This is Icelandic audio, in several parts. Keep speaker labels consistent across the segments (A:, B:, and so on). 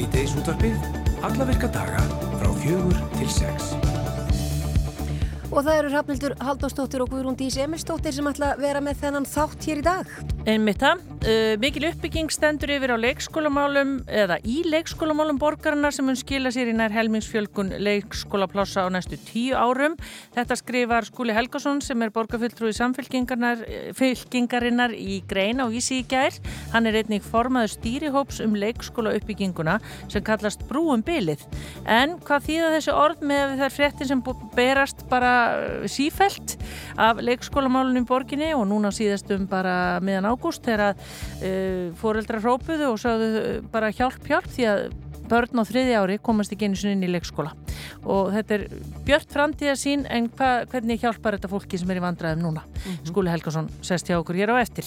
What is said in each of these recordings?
A: Sýteis útvarpið, alla virka daga frá fjögur til sex.
B: Og það eru Rafnildur Haldóstóttir og Guðrún Dís Emilstóttir sem ætla að vera með þennan þátt hér í dag.
C: Einmitt það. Uh, mikil uppbygging stendur yfir á leikskólamálum eða í leikskólamálum borgarna sem mun skila sér í nær helmingsfjölgun leikskólaplássa á næstu tíu árum. Þetta skrifar Skúli Helgason sem er borgarfulltrúi samfylkingarinnar í Grein á Ísi í gær. Hann er einnig formaður stýrihóps um leikskóla uppbygginguna sem kallast Brúum bylið. En hvað þýða þessi orð með þær fréttin sem berast bara sífælt af leikskólamálunum borginni og núna síðastum bara meðan ágúst þegar að uh, fóreldrar hrópuðu og sagðu bara hjálp hjálp því að börn á þriði ári komast ekki einu sinni inn í leikskóla og þetta er björt framtíðasín en hva, hvernig hjálpar þetta fólki sem er í vandræðum núna mm -hmm. Skúli Helgason sest hjá okkur hér á eftir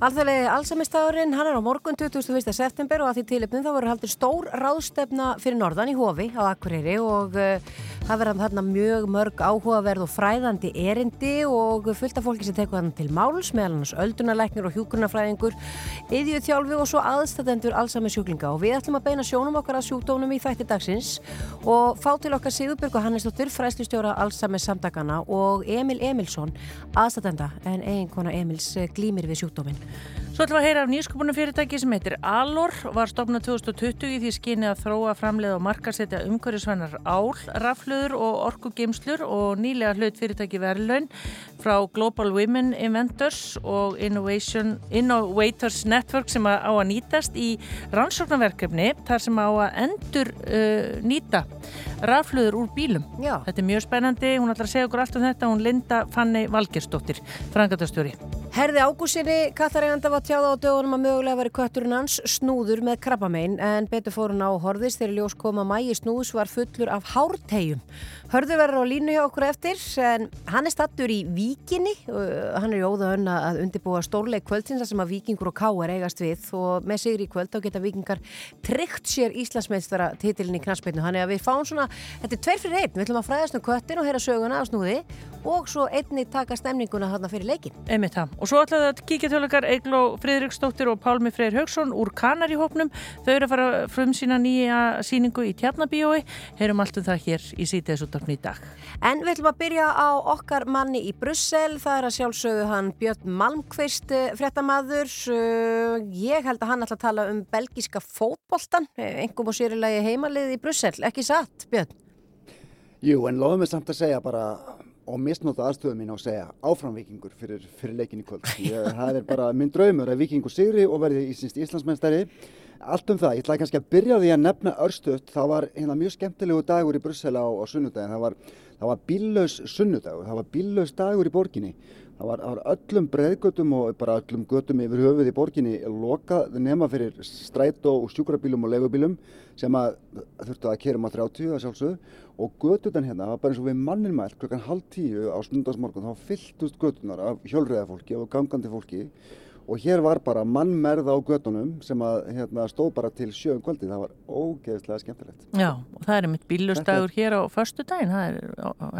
B: Alþjóðlega allsamistagurinn, hann er á morgun 21. september og að því tilipnum þá verður haldur stór ráðstefna fyrir norðan í Hofi á Akureyri og uh, það verður þarna mjög mörg áhugaverð og fræðandi erindi og fullt af fólki sem tekur þannig til máls meðal hans öldunarleiknir og hjúkurnafræðingur yðju þjálfi og svo aðstæðendur allsamisjúklinga og við ætlum að beina sjónum okkar að sjúkdónum í þætti dagsins og fá til okkar Sigurbjörg og Hannesdóttir fræslistjóra allsamis samtakana og Emil Emilsson aðstæðenda en eiginkona Emils glýmir við sjúkdómin
C: Svo ætlum við að heyra af nýsköpunum fyrirtæki sem heitir Alor, var stofnað 2020 í því skyni að þróa framleið og markasetja umhverjusvennar ál, rafluður og orkugeimslur og nýlega hlut fyrirtæki verðlaun frá Global Women Inventors og Innovators Network sem á að nýtast í rannsóknarverkefni þar sem á að endur uh, nýta rafluður úr bílum.
B: Já.
C: Þetta er mjög spennandi, hún ætlar að segja okkur allt um þetta, hún Linda Fanni Valgersdóttir, frangatastjóri.
B: Herði Ágúsinni Kattaræganda var tjáða á dögunum að mögulega veri kötturinn hans snúður með krabbamein en betur fórun á horðis þegar ljós koma mægi snúðs var fullur af hártegjum. Hörður verður á línu hjá okkur eftir en hann er stattur í Víkinni og hann er í óða önna að undirbúa stórleik kvöldsinsa sem að Víkingur og Káar eigast við og með sigri í kvöld þá geta Víkingar tryggt sér Íslandsmeistara titilin í knastbyrnu. Þannig að við fáum svona, þetta er tveir fyrir einn, við ætlum að fræðast um köttin og heyra söguna af snúði og svo einni taka stemninguna þarna fyrir leikin.
C: Einmitt það. Og svo ætlaði að kíkja tjóðleikar Eigló Fridriksdóttir og Pálmi Freyr Haugsson úr Kanaríhópnum. Þau eru að fara frum sína nýja síningu í Tjarnabíói. Heyrum allt um það hér í sítiðsúttarfni í dag.
B: En við ætlum að byrja á okkar manni í Brussel. Það er að sjálfsögðu hann Björn Malmqvist fréttamaður. Ég held að hann ætla að tala um belgíska fótboltan, engum og sérulegi heimalið í Brussel. Ekki satt, Björn?
D: Jú, en loðum við samt að segja bara og misnóta aðstöðu mín að segja áfram vikingur fyrir, fyrir leikin í kvöld. Ég, það er bara minn draumur að vikingur sigri og verði í Íslandsmennstæri. Allt um það, ég ætlaði kannski að byrja því að nefna örstuðt. Það var hérna mjög skemmtilegu dagur í Brussel á, á sunnudagin. Það var, var bíllaus sunnudagur, það var bíllaus dagur í borginni. Það var, það var öllum breðgötum og bara öllum götum yfir höfuð í borginni lokað nema fyrir strætó og sjúkrabílum og legubílum sem að þurftu að kerum á 30 að sjálfsögðu. Og götutan hérna var bara eins og við manninmælt klukkan halv tíu á snundagsmorgun þá fylltust götunar af hjólreðafólki og gangandi fólki og hér var bara mannmerð á götunum sem að hérna, stóð bara til sjöum kvöldi það var ógeðslega skemmtilegt.
C: Já, og það er einmitt bílustagur hér á förstu daginn, það er,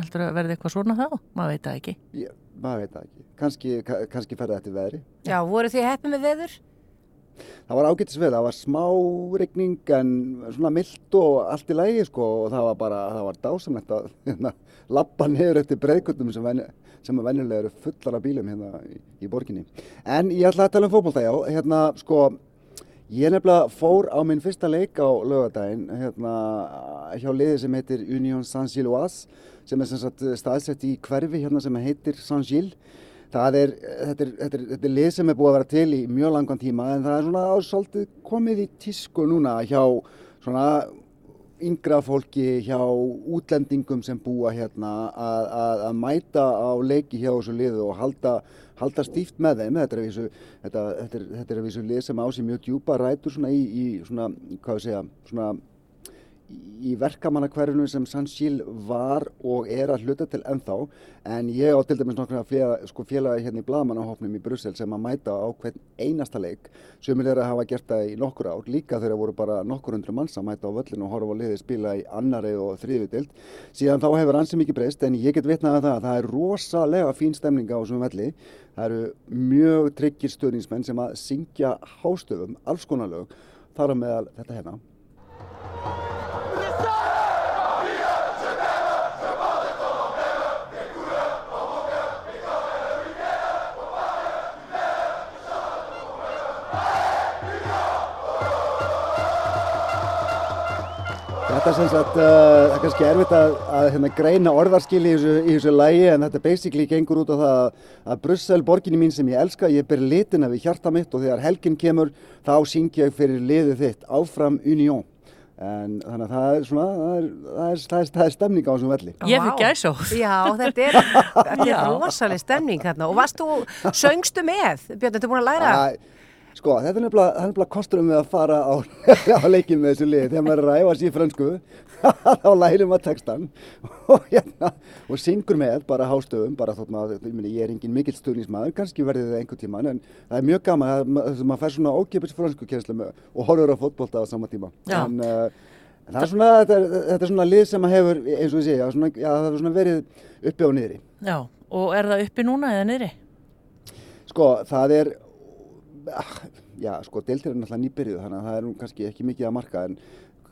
C: heldur að verði eitthvað svona þá, maður veit það ekki.
D: Já, maður veit það ekki, kannski, kannski ferði þetta veðri.
B: Já, voru þið heppið með veður?
D: Það var ágættis veð, það var smá regning en svona mildt og allt í lægi sko og það var bara, það var dásamlegt að hérna, lappa niður eftir breyðgötum sem, venju, sem er venjulega eru fullar af bílum hérna í, í borginni. En ég ætla að tala um fókbólta, já, hérna sko, ég nefnilega fór á minn fyrsta leik á lögadaginn hérna hjá liði sem heitir Union Saint-Gilloise sem er sem sagt staðsett í hverfi hérna sem heitir Saint-Gilles Það er, þetta er, þetta, er, þetta er lið sem er búið að vera til í mjög langan tíma en það er svona ásaldið komið í tísku núna hjá svona yngra fólki, hjá útlendingum sem búa hérna að, að, að mæta á leiki hjá þessu liðu og halda, halda stíft með þeim. Þetta er vísu, þetta, þetta er að vísu lið sem ásið mjög djúpa rætur svona í, í svona, hvað við segja, svona í verkamannakverfinu sem Sanchil var og er að hluta til ennþá. En ég á til dæmis nokkuna félagi, sko, hérna í Blagamannahopnum í Brussel sem að mæta á hvern einasta leik. Sem er að hafa gert það í nokkur ár. Líka þegar voru bara nokkur hundru manns að mæta á völlinu og horfa á liði spila í annari og þriðvidild síðan þá hefur ansi mikið breyst en ég get vitnað að það að það er rosalega fín stemning á þessum velli. Það eru mjög tryggir stöðningsmenn sem að syngja hástöfum alls konar lög þar Þetta er sem sagt, uh, það er kannski erfitt að, að hérna, greina orðarskil í þessu, í þessu lægi en þetta basically gengur út á það að, að Brussel, borginni mín sem ég elska, ég ber litina við hjarta mitt og þegar helginn kemur þá syng ég fyrir liðið þitt, áfram Unión. En þannig að það er svona, það er, það er, það er, það er stemning á þessum velli.
C: Ég fikk gæsóð.
B: Já, þetta er, þetta er rosaleg stemning hérna og varst þú, söngstu með? Björn, þetta er búin að læra?
D: Æ, Sko, þetta er nefnilega, það er nefnilega kosturum við að fara á, á leikin með þessu liði. Þegar maður er að ræfa sér frönsku, þá lærum maður textan og, hérna, og syngur með bara hástöfum, bara þótt maður, ég, meni, ég er engin mikill stuðnismæður, kannski verði það einhver tíman, en það er mjög gaman að maður, maður fær svona ókipis frönsku kjenslu og horfur á fótbolta á sama tíma. En, uh, en það er svona, þetta er, þetta er svona lið sem að hefur, eins og ég segja, svona, já, það hefur svona verið uppi og niðri.
C: Já, og er það uppi núna eða niðri?
D: Sko, það er, ah, já, sko, deiltir er náttúrulega nýbyrjuð, þannig að það er nú kannski ekki mikið að marka, en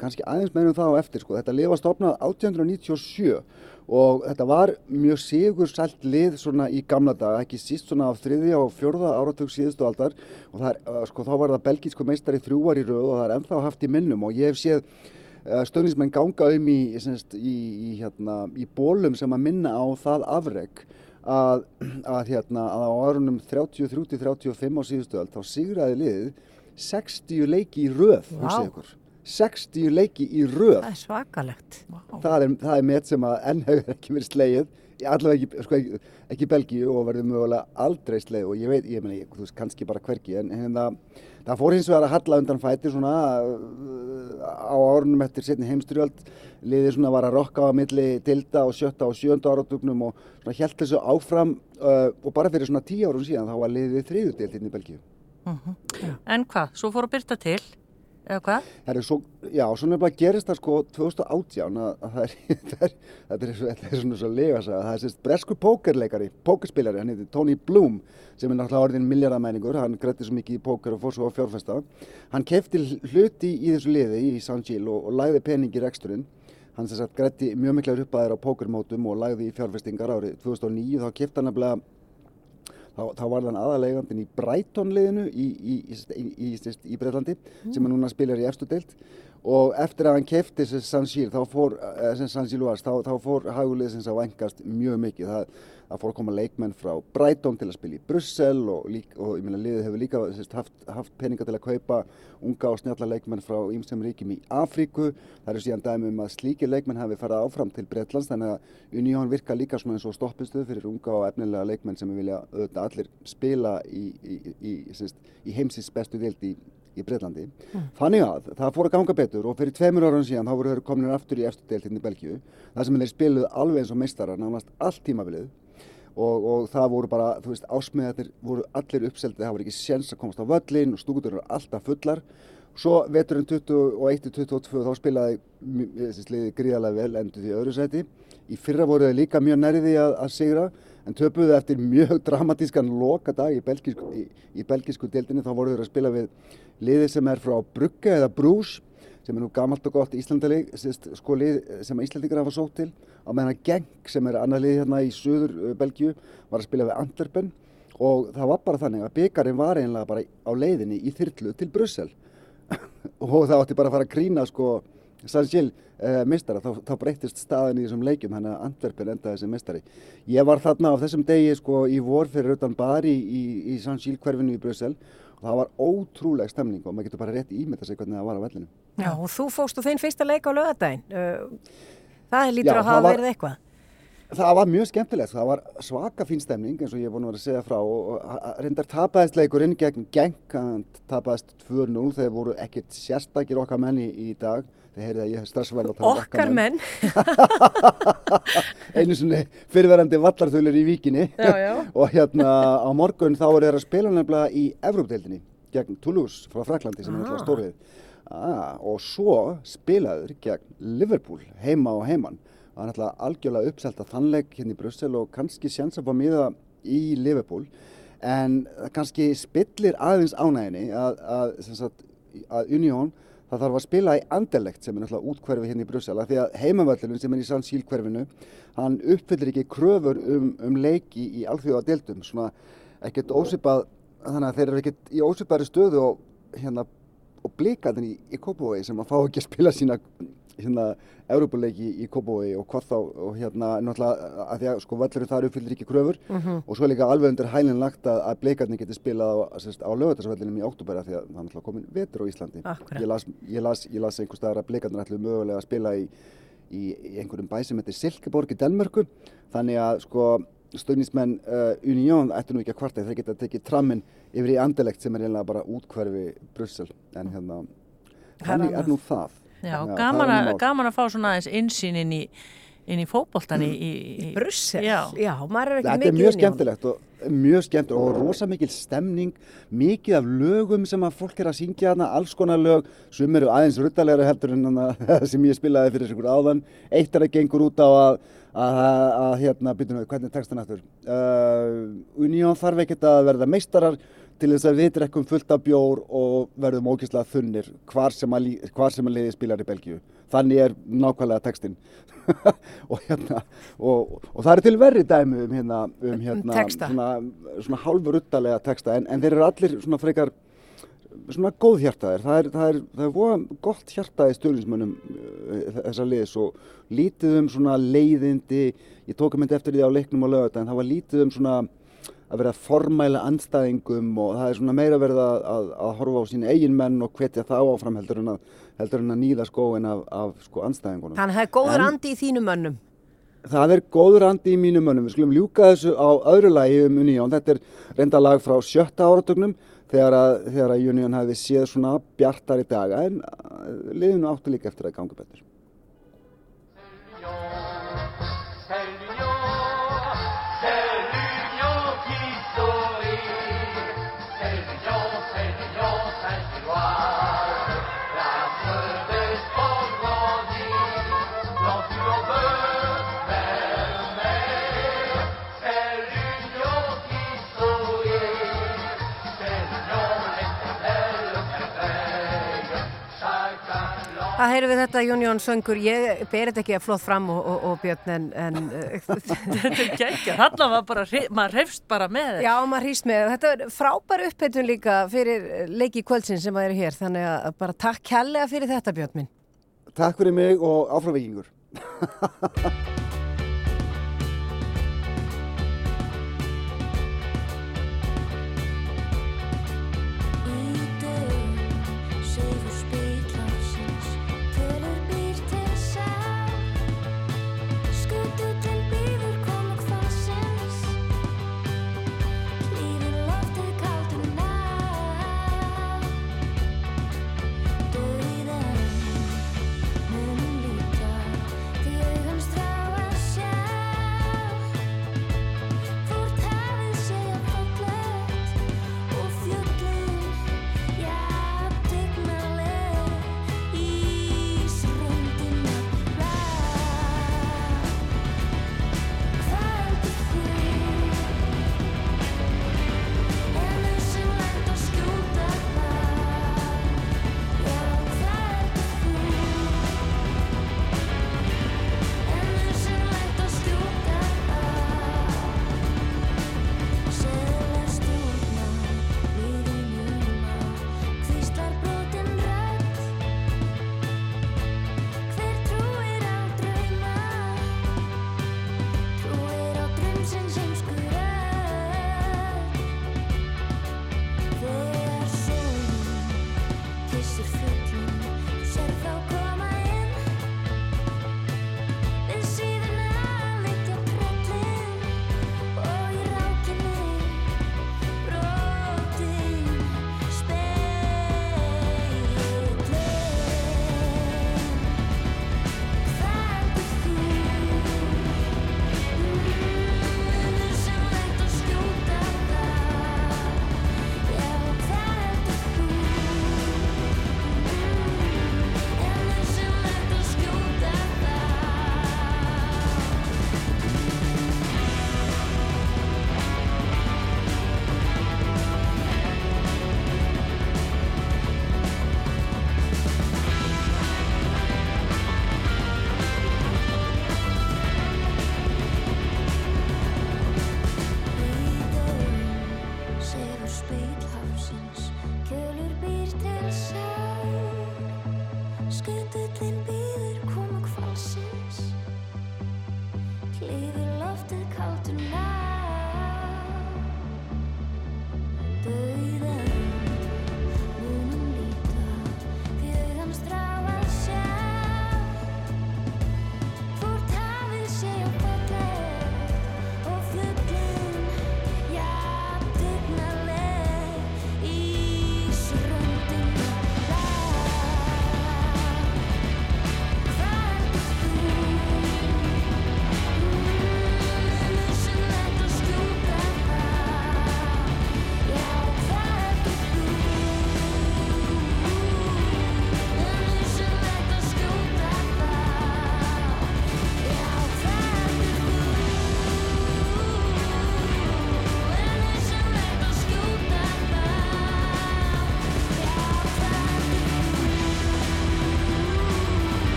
D: kannski aðeins meðum það á eftir, sko. Þetta lið var stofnað 1897 og þetta var mjög sigur sælt lið svona í gamla daga, ekki síst svona á þriðja og fjórða áratug síðustu aldar og það er, uh, sko, þá var það belgísku meistari þrjúar í röð og það er ennþá haft í minnum og ég hef séð uh, stöðnismenn ganga um í, semst, í, í, hérna, í bólum sem að minna á það afreg að, að, hérna, að á árunum 33-35 á síðustu öll þá sigraði liðið 60 leiki í röð
B: Vá.
D: wow. ykkur. 60 leiki í röð.
B: Það er svakalegt.
D: það er, það er met sem að enn hefur ekki verið slegið allavega ekki, sko, ekki, ekki Belgíu og verður mögulega aldrei slegið og ég veit, ég meina, þú veist, kannski bara hverki en, en það, það fór hins vegar að halla undan fæti svona uh, á árunum eftir setni heimstyrjöld liðið svona var að rokka á milli tilda og sjötta og sjönda áratugnum og svona held þessu áfram uh, og bara fyrir svona tíu árum síðan þá var liðið þriðutild inn í Belgíu.
C: En hvað, svo fór að byrta til, eða hvað?
D: Það er svo, já, svo nefnilega gerist það sko 2018 að, að það er, það er, þetta er, svo- þetta er svona svo lega að það er sérst bresku pókerleikari, pókerspilari, hann heitir Tony Bloom sem er náttúrulega orðin miljardamæningur, hann grætti svo mikið í póker og fór svo á fjárfesta. Hann kefti hluti í þessu liði í San Gil og, og lagði pening í reksturinn. Hann sagt grætti mjög miklar uppæðir á pókermótum og lagði í fjárfestingar árið 2009 þá kefti hann nefnilega þá, þá var hann aðalegandinn í Brighton liðinu í, í, í, í, Breitlandi sem er núna spilar í efstu deild. Og eftir að hann kefti þessi San Gil þá fór, eh, sem þá, þá fór hagulið að vængast mjög mikið. Það, það fór að koma leikmenn frá Brighton til að spila í Brussel og, og ég meina liðið hefur líka sérst, haft, haft peninga til að kaupa unga og snjalla leikmenn frá ýmsum ríkjum í Afríku. Það eru síðan dæmi um að slíkir leikmenn hafi farið áfram til Bretlands þannig að Unión virka líka svona eins og stoppistuð fyrir unga og efnilega leikmenn sem vilja auðvitað allir spila í, í, í, í, í heimsins bestu dild í, í Breitlandi. Þannig að það fór að ganga betur og fyrir tveimur árum síðan þá voru þeir komin aftur í eftir í Belgíu þar sem þeir spiluðu alveg eins og meistarar nánast allt tímabilið og, og það voru bara, þú veist, ásmiðarnir voru allir uppseldið, það voru ekki séns að komast á völlin og stúkutur eru alltaf fullar. Svo veturinn 21-22 þá spilaði þessi sliði gríðarlega vel endur því öðru sæti. Í fyrra voru þeir líka mjög nærði að, að sigra en töpuðu eftir mjög dramatískan lokadag í belgísku, í, í belgísku deildinni. Þá voru þeir að spila við liði sem er frá Brugge eða Brús sem er nú gamalt og gott Íslandalið sko lið sem Íslandingar hafa sótt til. Á meðan að Genk sem er annað lið hérna í söður uh, Belgíu var að spila við Antwerpen. Og það var bara þannig að byggarinn var einlega bara á leiðinni í þyrlu til Brussel. Og það átti bara að fara að grína sko Sanchil uh, mistara, þá, þá breytist staðin í þessum leikjum, þannig að Antwerpen endaði sem mistari. Ég var þarna á þessum degi sko í vor fyrir utan bar í, í, í Sanchil hverfinu í Brussel og það var ótrúleg stemning og maður getur bara rétt ímynda sig hvernig það var á vellinu.
B: Já, og þú fóst og þinn fyrsta leik á lögadaginn. Uh, Það lítur
D: Já,
B: að hafa verið eitthvað.
D: Það var mjög skemmtilegt, það var svaka fín stemning eins og ég er búin að vera að segja frá. Og og reyndar tapaðist leikurinn gegn Genk, hann tapaðist 2-0 þeir voru ekkert sérstakir okkar menn í, dag, þeir heyrið að ég hef stressvæl tala um
B: Okkar menn.
D: einu sinni fyrirverandi vallarþulir í víkinni.
B: Já, já.
D: og hérna á morgun þá er þeir að spila nefnilega í Evrópdeildinni gegn Toulouse frá Fraklandi sem er
B: Ah.
D: náttúrulega stórvið ah, og svo spilaður gegn Liverpool heima og heiman það er náttúrulega algjörlega uppselt að þannleik hérna í Brussel og kannski sjans að fá miða í Liverpool. En kannski spillir aðeins ánæginni að, að, sagt, að Unión það þarf að spila í Anderlecht sem er náttúrulega útkverfi hérna í Brussel. Af því að heimavöllunum sem er í San Síl hverfinu hann uppfyllir ekki kröfur um, um leiki í alþjóða deildum svona ekkert ósipað þannig að þeir eru ekkert í ósipari stöðu og hérna og blikarnir í, í Kópavogi sem að fá ekki að spila sína hérna Európuleiki í Kópavogi og hvað þá og hérna náttúrulega að því að sko völlurinn þar uppfyllir ekki kröfur. Og svo líka alveg undir hælinn lagt að, að blikarnir geti spilað á, á lögutarsvellinum í oktober því að það er náttúrulega komin vetur á Íslandi.
B: Akkúrat.
D: ég las, ég las, ég las einhver staðar að blikarnir ætlu mögulega að spila í, í, í einhverjum bæ sem heitir Silkeborg í Denmörku þannig að sko stöðnismenn uh, Unión ættu nú ekki að kvarta þeir geta tekið tramminn yfir í Andelegt sem er bara útkverfi Brussel. En hérna þannig er nú það
C: Já,
D: að
C: gaman,
D: er mál.
C: gaman að fá svona aðeins insýn inn í, inn í fótboltan í, í, í
B: Brussel,
C: Já.
B: já, maður er ekki
D: Þetta er
B: mikið
D: mjög
B: inn í honum.
D: skemmtilegt og mjög skemmtilegt og rosa mikil stemning, mikið af lögum sem að fólk er að syngja þarna, alls konar lög, sem eru aðeins ruttalegri heldur en þarna sem ég spilaði fyrir ykkur áðan. Eitt er að gengur út á að, að, að, að hérna, byrjum við, hvernig er textan aftur? Uh, Unión þarf ekkert að verða meistarar til þess að við drekkum fullt af bjór og verðum ógeðslega þunnir hvar sem að, að liði spilar í Belgíu. Þannig er nákvæmlega textin. og, hérna, og, og það er til verri dæmi um, hérna, um, hérna,
B: texta.
D: svona, svona hálfur uttalega texta en, en þeir eru allir svona frekar svona góð hjartaðir. Það er, það er, það er voða gott hjartaði stöðnismönnum þessa liðs og lítið um svona leiðindi, ég tók að myndi eftir því á leiknum á lögata en það var lítið um svona að vera að formæla andstæðingum og það er svona meira verið að, að, að horfa á sín eigin menn og hvetja þá áfram heldur en að, heldur en að nýða skóin af, af sko andstæðingunum.
B: Þannig að það er góður
D: En-
B: andi í þínum mönnum.
D: Það er góður andi í mínum mönnum. Við skulum ljúka þessu á öðru lagi um Unión. Þetta er reynda lag frá sjötta áratögnum þegar að, þegar að Unión hefði séð svona bjartari daga en uh, liðinu áttu líka eftir að ganga betur.
B: Það heyrum við þetta Jón Söngur, ég ber þetta ekki að flott fram og, og, og Björn en, en
C: Þetta er geggja, þarna var bara, maður hrefst bara með þetta.
B: já, maður hýst með. Þetta er frábær uppheitun líka fyrir leiki kvöldsinn sem að eru hér, þannig að bara takk kærlega fyrir þetta Björn minn.
D: Takk fyrir mig og áframvikingur.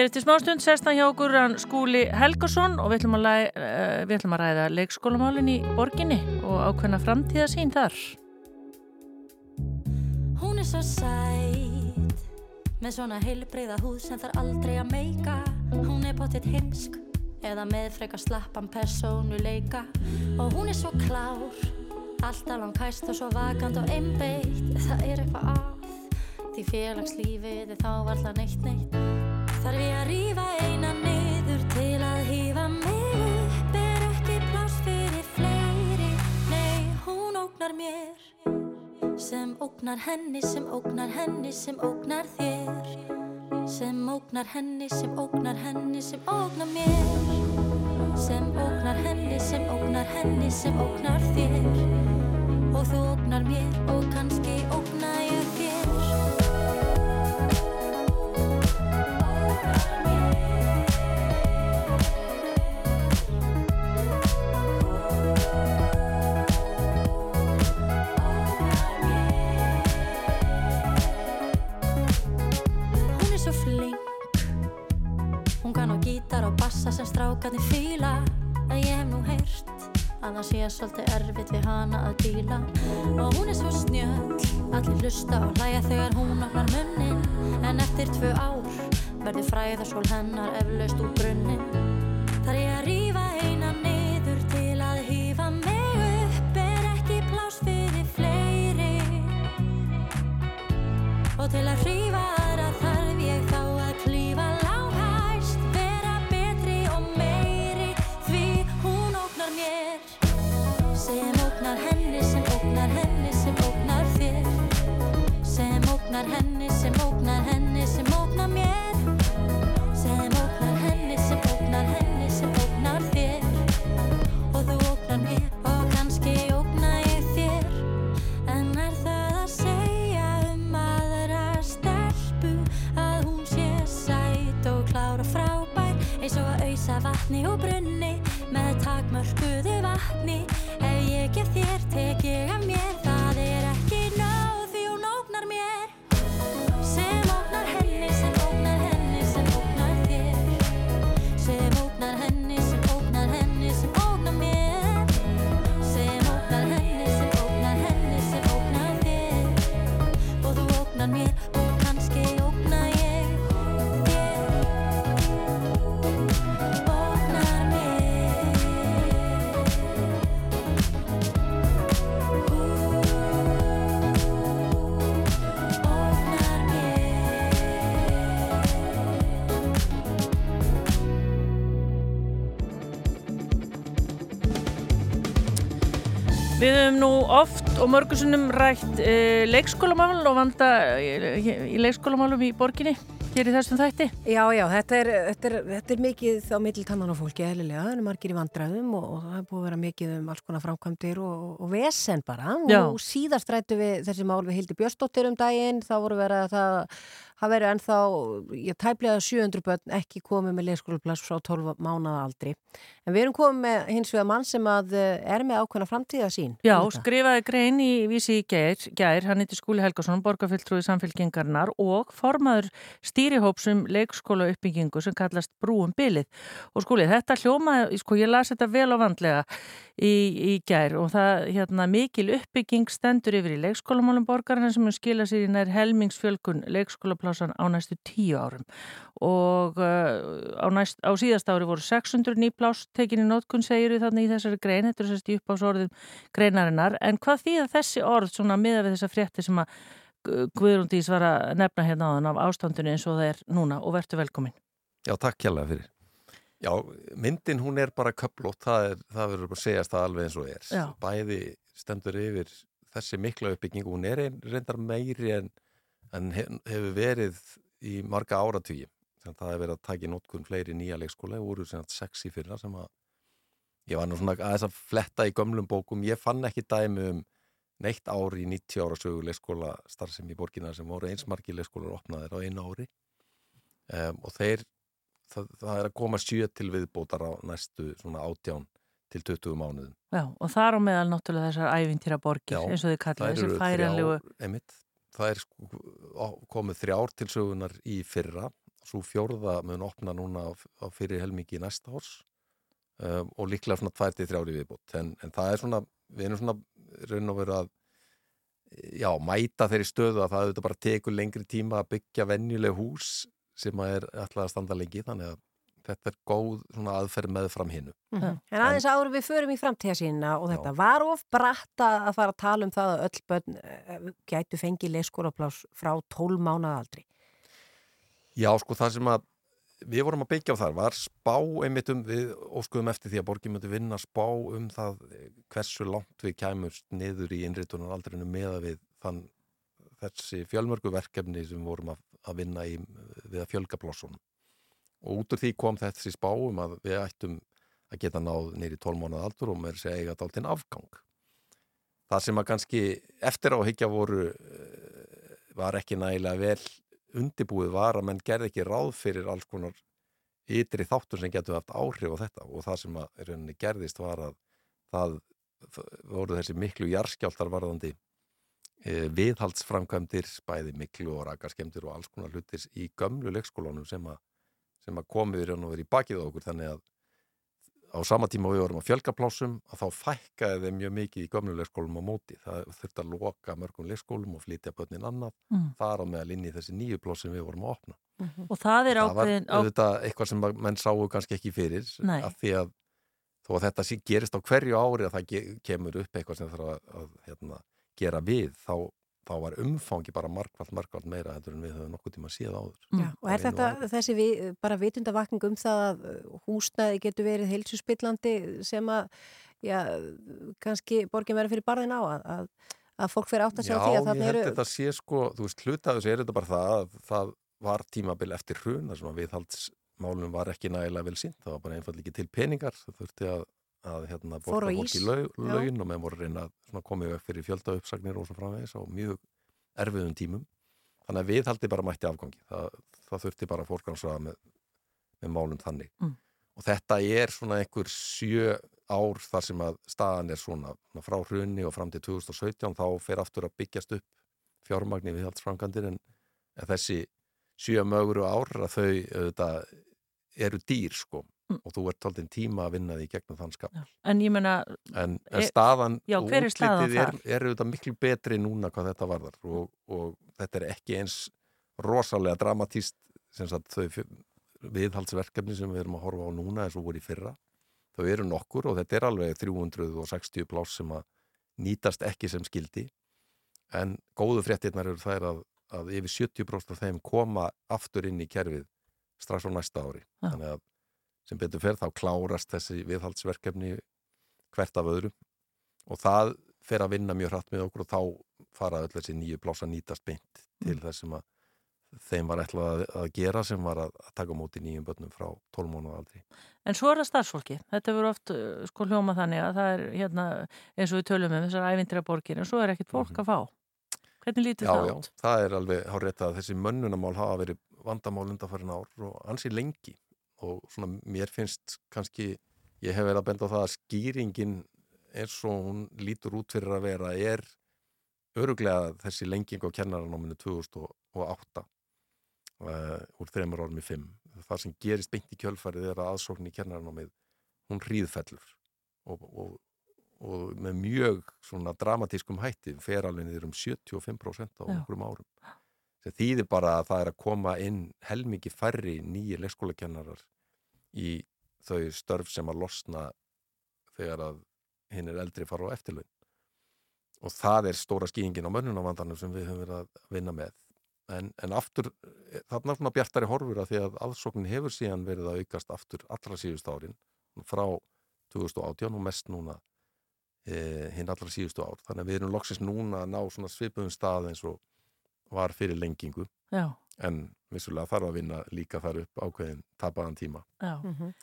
C: Hér eftir smástund sest hann hjá okkur hann Skúli Helgason og við ætlum að, læ, uh, við ætlum að ræða leikskólamálin í borginni og ákveðna framtíðasín þar.
E: Hún er svo sæt Með svona heilbreyða húð sem þarf aldrei að meika. Hún er bóttið heimsk Eða með frekar slappan persónuleika. Og hún er svo klár Alltaf langkæst og svo vakant og einbeitt. Það er eitthvað að Því félagslífið er þá varla neitt neitt Þarf ég að rífa eina niður til að hífa mig? Upp Er ekki pláss fyrir fleiri. Nei, hún ógnar mér. Sem ógnar henni, sem ógnar henni, sem ógnar þér. Sem ógnar henni, sem ógnar henni, sem ógnar mér. Sem ógnar henni, sem ógnar henni, sem ógnar þér. Og þú ógnar mér og kannski ógna gítar og bassa sem strákarnir fíla. En ég hef nú heyrt að það sé svolítið erfitt við hana að díla. Og hún er svo snjöll Allir hlusta og hlæja þegar hún opnar munnin. En eftir tvö ár verður fræðarsól hennar eflaust úr brunnin Þar ég að rífa eina niður til að hífa mig upp Er ekki pláss fyrir fleiri. Og til að hrífa ógnar henni, sem ógnar henni, sem ógnar þér. Sem ógnar henni, sem ógnar henni, sem ógnar mér. Sem ógnar henni, sem ógnar henni, sem ógnar þér. Og þú ógnar mér og kannski ógna ég þér. En er það að segja um aðra stelpu að hún sé sæt og klár og frábær eins og að auðsa vatni og brunni með takmörkuðu vatni? Ef ég gef þér tek ég
C: nú oft og mörgursunum rætt uh, leikskólamál og vanda uh, í leikskólamálum í borginni hér í þessum þætti.
B: Já, já, þetta er, þetta er, þetta er mikið á milli tannan á fólki, eðlilega, það er margir í vandræðum og, og það er búið að vera mikið um alls konar framkvæmdir og, og vesen bara
C: Já.
B: og síðast rættu við þessi mál við Hildi Björnsdóttir um daginn, þá voru verið að það það verður ennþá, ég tæplega 700 börn ekki komið með leikskólaplass frá 12 mánaða aldri. En við erum komið með hins vegar mann sem að eh, er með ákveðna framtíðasín.
C: Já, skrifaði grein í vísi í gær, gær hann heitir Skúli Helgason, borgarfylltrúi samfélkingarnar og formaður stýrihópsum leikskóla uppbyggingu sem kallast Brúum Bilið. Og Skúli, þetta hljómaði, sko ég las þetta vel og vandlega í, í gær og það hérna mikil uppbygging stendur yfir í leikskólamálum borgarna sem mun skila sér í nær helmingsfjölkun leikskólaplásan á næstu tíu árum og uh, á, næst, á síðast ári voru 600 nýplás tekinni nótkun segir við þannig í þessari grein, þetta er sérst í uppásorðum greinarinnar, en hvað þýða þessi orð svona miða við þessa frétti sem að Guðrúndís var að nefna hérna áðan af ástandinu eins og það er núna og verður velkomin.
F: Já, takk kjærlega fyrir. Já, myndin hún er bara köplótt, það, það verður bara að segjast það alveg eins og er.
C: Já.
F: Bæði stendur yfir þessi mikla uppbygging, hún er reyndar meiri en, en hef, hefur verið í marga áratugi. Þannig að það hefur verið að taka í nótkun fleiri nýja leikskóla, það voru sem sagt sex í fyrra sem að ég var nú svona aðeins að fletta í gömlum bókum, ég fann ekki dæmi um neitt ári í 90 ára sögu leikskóla starfsem í borgina sem voru einsmarki leikskólar opnaðir á einu ári. Um, og þeir það, það er að koma sjö til viðbótar á næstu svona átján til 20 mánuðum.
C: Já, og þar á meðal náttúrulega þessar ævintýra borgir eins og þið kalla þessi færanlegu
F: það er sko, komið þrjár til sögunar í fyrra, svo fjórða mun opna núna á, á fyrir helmingi næsta árs um, og líklega svona tvær til þrjár í viðbót. En, en það er svona, við erum svona raun og veru að já, mæta þeirri stöðu að það auðvitað bara tekur lengri tíma að byggja venjuleg hús sem að er alltaf að standa lengi þannig að þetta er góð svona aðferð með fram hinnu.
B: Mhm. En aðeins áður við förum í framtíðasínina og þetta var of bratt að fara að tala um það að öll börn eh, gætu fengið leikskólaplás frá 12 mánaða aldri.
F: Já, sko, það sem að við vorum að byggja á þar var spá einmitt um, við óskuðum eftir því að borgin myndi vinna spá um það eh, hversu langt við kæmust niður í innritunar aldrinu meða við þann þessi fjölmörgu verkefni sem vorum að, að vinna í við að fjölga plássunum. Og út úr því kom þessi spá um að við ættum að geta náð neyri 12 mánuð aldur og með þess að eiga dálítinn afgang. Það sem að kannski eftir á að higgja voru eh, var ekki nægilega vel undibúið var að menn gerði ekki ráð fyrir alls konar ytri þáttur sem getur haft áhrif á þetta og það sem að rauninni gerðist var að það voru þessi miklu jarskjáltar varðandi e, viðhaldsframkvæmdir, bæði miklu og rakaskemdir og alls konar hlutir í gömlu leikskólanum sem að, að komið í raun og verið í bakið á okkur þannig að á sama tíma við vorum að fjölga plásum að þá fækkaði þeim mjög mikið í gömlu leikskólum á móti. Það þurfti að loka mörgum leikskólum og flytja börnin annað
C: Mm.
F: þar á meðal inn í þessi nýju plás sem við vorum að opna.
C: og það er
F: Það var
C: ákveðin
F: auðvitað eitthvað sem að menn sáu kannski ekki fyrir
C: Nei.
F: af því að þó að þetta sé gerist á hverju ári að það kemur upp eitthvað sem þarf að, að hérna, gera við þá, þá var umfangi bara markvallt, markvallt meira heldur en við höfum nokkuð tíma séð áður.
C: Mm.
B: Já, og
F: Á
B: er þetta
F: ári.
B: þessi vi, bara vitundavakning um það að uh, húsnæði getur verið heilsuspillandi sem að, já, kannski borgin verið fyrir barðin á að, að, að fólk fyrir átt að
F: Já,
B: segja því að
F: ég
B: þarna
F: held
B: eru...
F: þetta sé sko, þú veist, hluta af þessu er þetta bara það að það var tímabil eftir hrun þar sem að viðhaldsmálunum var ekki nægilega vel sínt, það var bara einfall ekki til peningar, það þurfti að, að hérna,
B: Fór á
F: borga
B: ís.
F: fólki lau,
B: Já.
F: laun og með voru reyna að svona komið veg fyrir fjölda uppsagnir og svo framvegis á mjög erfiðum tímum. Þannig að viðhaldi bara mætti afgangi. Það, það þurfti bara að fórgangsraða með, með málum þannig.
C: Mm.
F: Og þetta er svona einhver sjö ár þar sem að staðan er svona, frá hrunni og fram til 2017 þá fer aftur að byggjast upp fjármagni viðhaldsframkandir en, en þessi sjö möguru ár að þau auðvitað, eru dýr sko. Og þú ert tóltinn tíma að vinna því gegnum þann skap.
C: en ég menna
F: En,
C: E-
F: en staðan
C: Já,
F: og
C: er
F: útlitið er, er auðvitað miklu betri núna hvað þetta varðar og, og þetta er ekki eins rosalega dramatíst sem sagt þau fjö- viðhaldsverkefni sem við erum að horfa á núna eins og voru í fyrra. Þau eru nokkur og þetta er alveg 360 pláss sem að nýtast ekki sem skildi en góðu fréttirnar eru þær að, að yfir 70% af þeim koma aftur inn í kerfið strax á næsta ári.
C: Já.
F: Þannig að sem betur fer þá klárast þessi viðhaldsverkefni hvert af öðrum og það fer að vinna mjög hratt með okkur og þá fara öll þessi nýju pláss að nýtast beint til
C: Mm.
F: þess sem að þeim var ætlað að, gera sem var að, taka móti nýjum börnum frá 12 mánuða aldri.
C: En svo er það starfsfólki. Þetta verður oft uh, sko hljóma þannig að það er hérna eins og við tölum um þessar ævintýra borgir en svo er ekkit fólk
F: Mhm.
C: að fá. Hvernig lítur
F: Já,
C: það
F: já,
C: út?
F: það er alveg hárétt að þessi mönnunamál hafa verið vandamál undanfærin ár og ansi lengi og svona mér finnst kannski, ég hef verið að benda á það að skýringin eins og hún lítur út fyrir að vera er öruglega þessi lenging á kennaranáminu 2008 uh, úr þreymur í fimm. Það sem gerist beint í kjölfarið er að aðsókn í kennaranámið hún hríðfellur og, og, og með mjög svona dramatískum hætti fer alveg niður um 75% á einhverjum árum. Það þýðir bara að það er að koma inn helmingi færri nýji leikskólakennarar í þau störf sem að losna þegar að hinn er eldri fara á eftirlaun. Og það er stóra skýringin á mönnunarvandanum sem við höfum verið að vinna með. En, en aftur, eh, þarna er svona bjartari horfur að því að aðsóknin hefur síðan verið að aukast aftur allra síðustu árin frá 2018 og mest núna e, hinn allra síðustu ár. Þannig að við erum loksins núna að ná svona svipuðum stað eins og var fyrir lengingu
C: Já,
F: en vissulega þarf að vinna líka þar upp ákveðin tapaðan tíma.
C: já,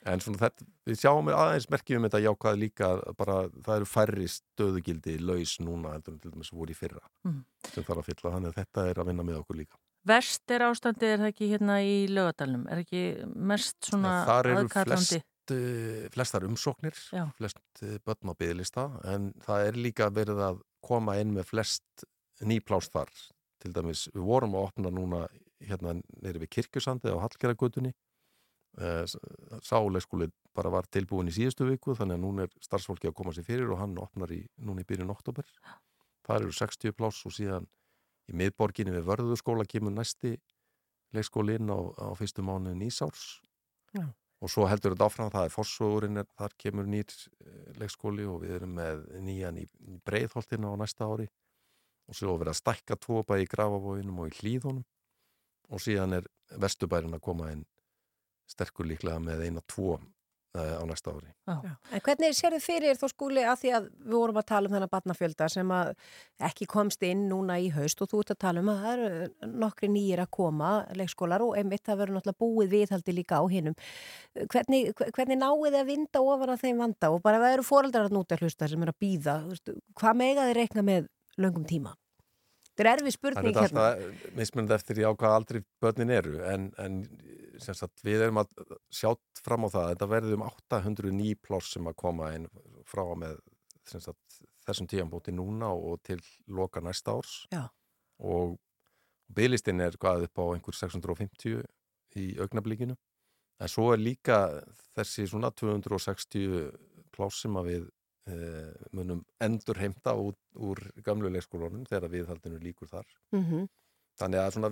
F: En svona þetta, við sjáum aðeins merkjum þetta jákvæð líka að bara það eru færri stöðugildi laus núna heldur en til dæmis voru í fyrra
C: Mm.
F: sem þarf að fylla, þannig að þetta er að vinna með okkur líka.
C: Verst er ástandið, er það ekki hérna í lögadalunum? Er ekki mest svona
F: Þar eru
C: aðkallandi?
F: flest, uh, flestar umsóknir,
C: Já.
F: flest uh, börn á byggðlista en það er líka verið að koma inn með flest nýplást þar. Til dæmis, við vorum að opna núna hérna neyri við kirkjusandi á Hallgerðagutunni. Uh, Sáleiskúli bara var tilbúin í síðustu viku þannig að núna er starfsfólki að koma sér fyrir og hann opnar í, núna í byrjun oktober. Það eru 60 pláss og síðan í miðborginni við vörðurskóla kemur næsti leikskóli inn á, á fyrstu mánu nýsárs
B: Já.
F: og svo heldur þetta áfram það er fossugurinn, er, þar kemur nýr eh, leikskóli og við erum með nýjan í, breiðholtina á næsta ári og svo verið að stækka bæði í grafavóinum og í hlýðunum og síðan er vestubærin að koma inn sterkur líklega með eina tvo uh, á næsta ári.
B: Já. En hvernig sér þið fyrir þó skúli að því að við vorum að tala um þennan barnafjölda sem að ekki komst inn núna í haust og þú ert að tala um að það eru nokkri nýjir að koma leikskólar og einmitt það verður náttúrulega búið viðhaldi líka á hinnum. Hvernig, hvernig náið þið að vinda ofan að þeim vanda og bara það eru foreldrar að núta hlusta sem eru að býða, hvað mega þið reikna með löngum tíma? Þetta er erfið
F: Það
B: spurning
F: er
B: hérna.
F: alltaf mismunandi eftir í á hvað aldrei börnin eru en, en sagt, við erum að sjátt fram á það að þetta verður um 800 ný pláss sem að koma inn frá með sagt, þessum tíðanbóti núna og til loka næsta árs
B: Já.
F: og bygglistinn er hvað upp á einhver 650 í augnablíkinu en svo er líka þessi svona 260 pláss sem að við munum endur heimta út úr gamlu leikskólunum þegar viðhaldinu líkur þar
B: Mm
F: þannig að svona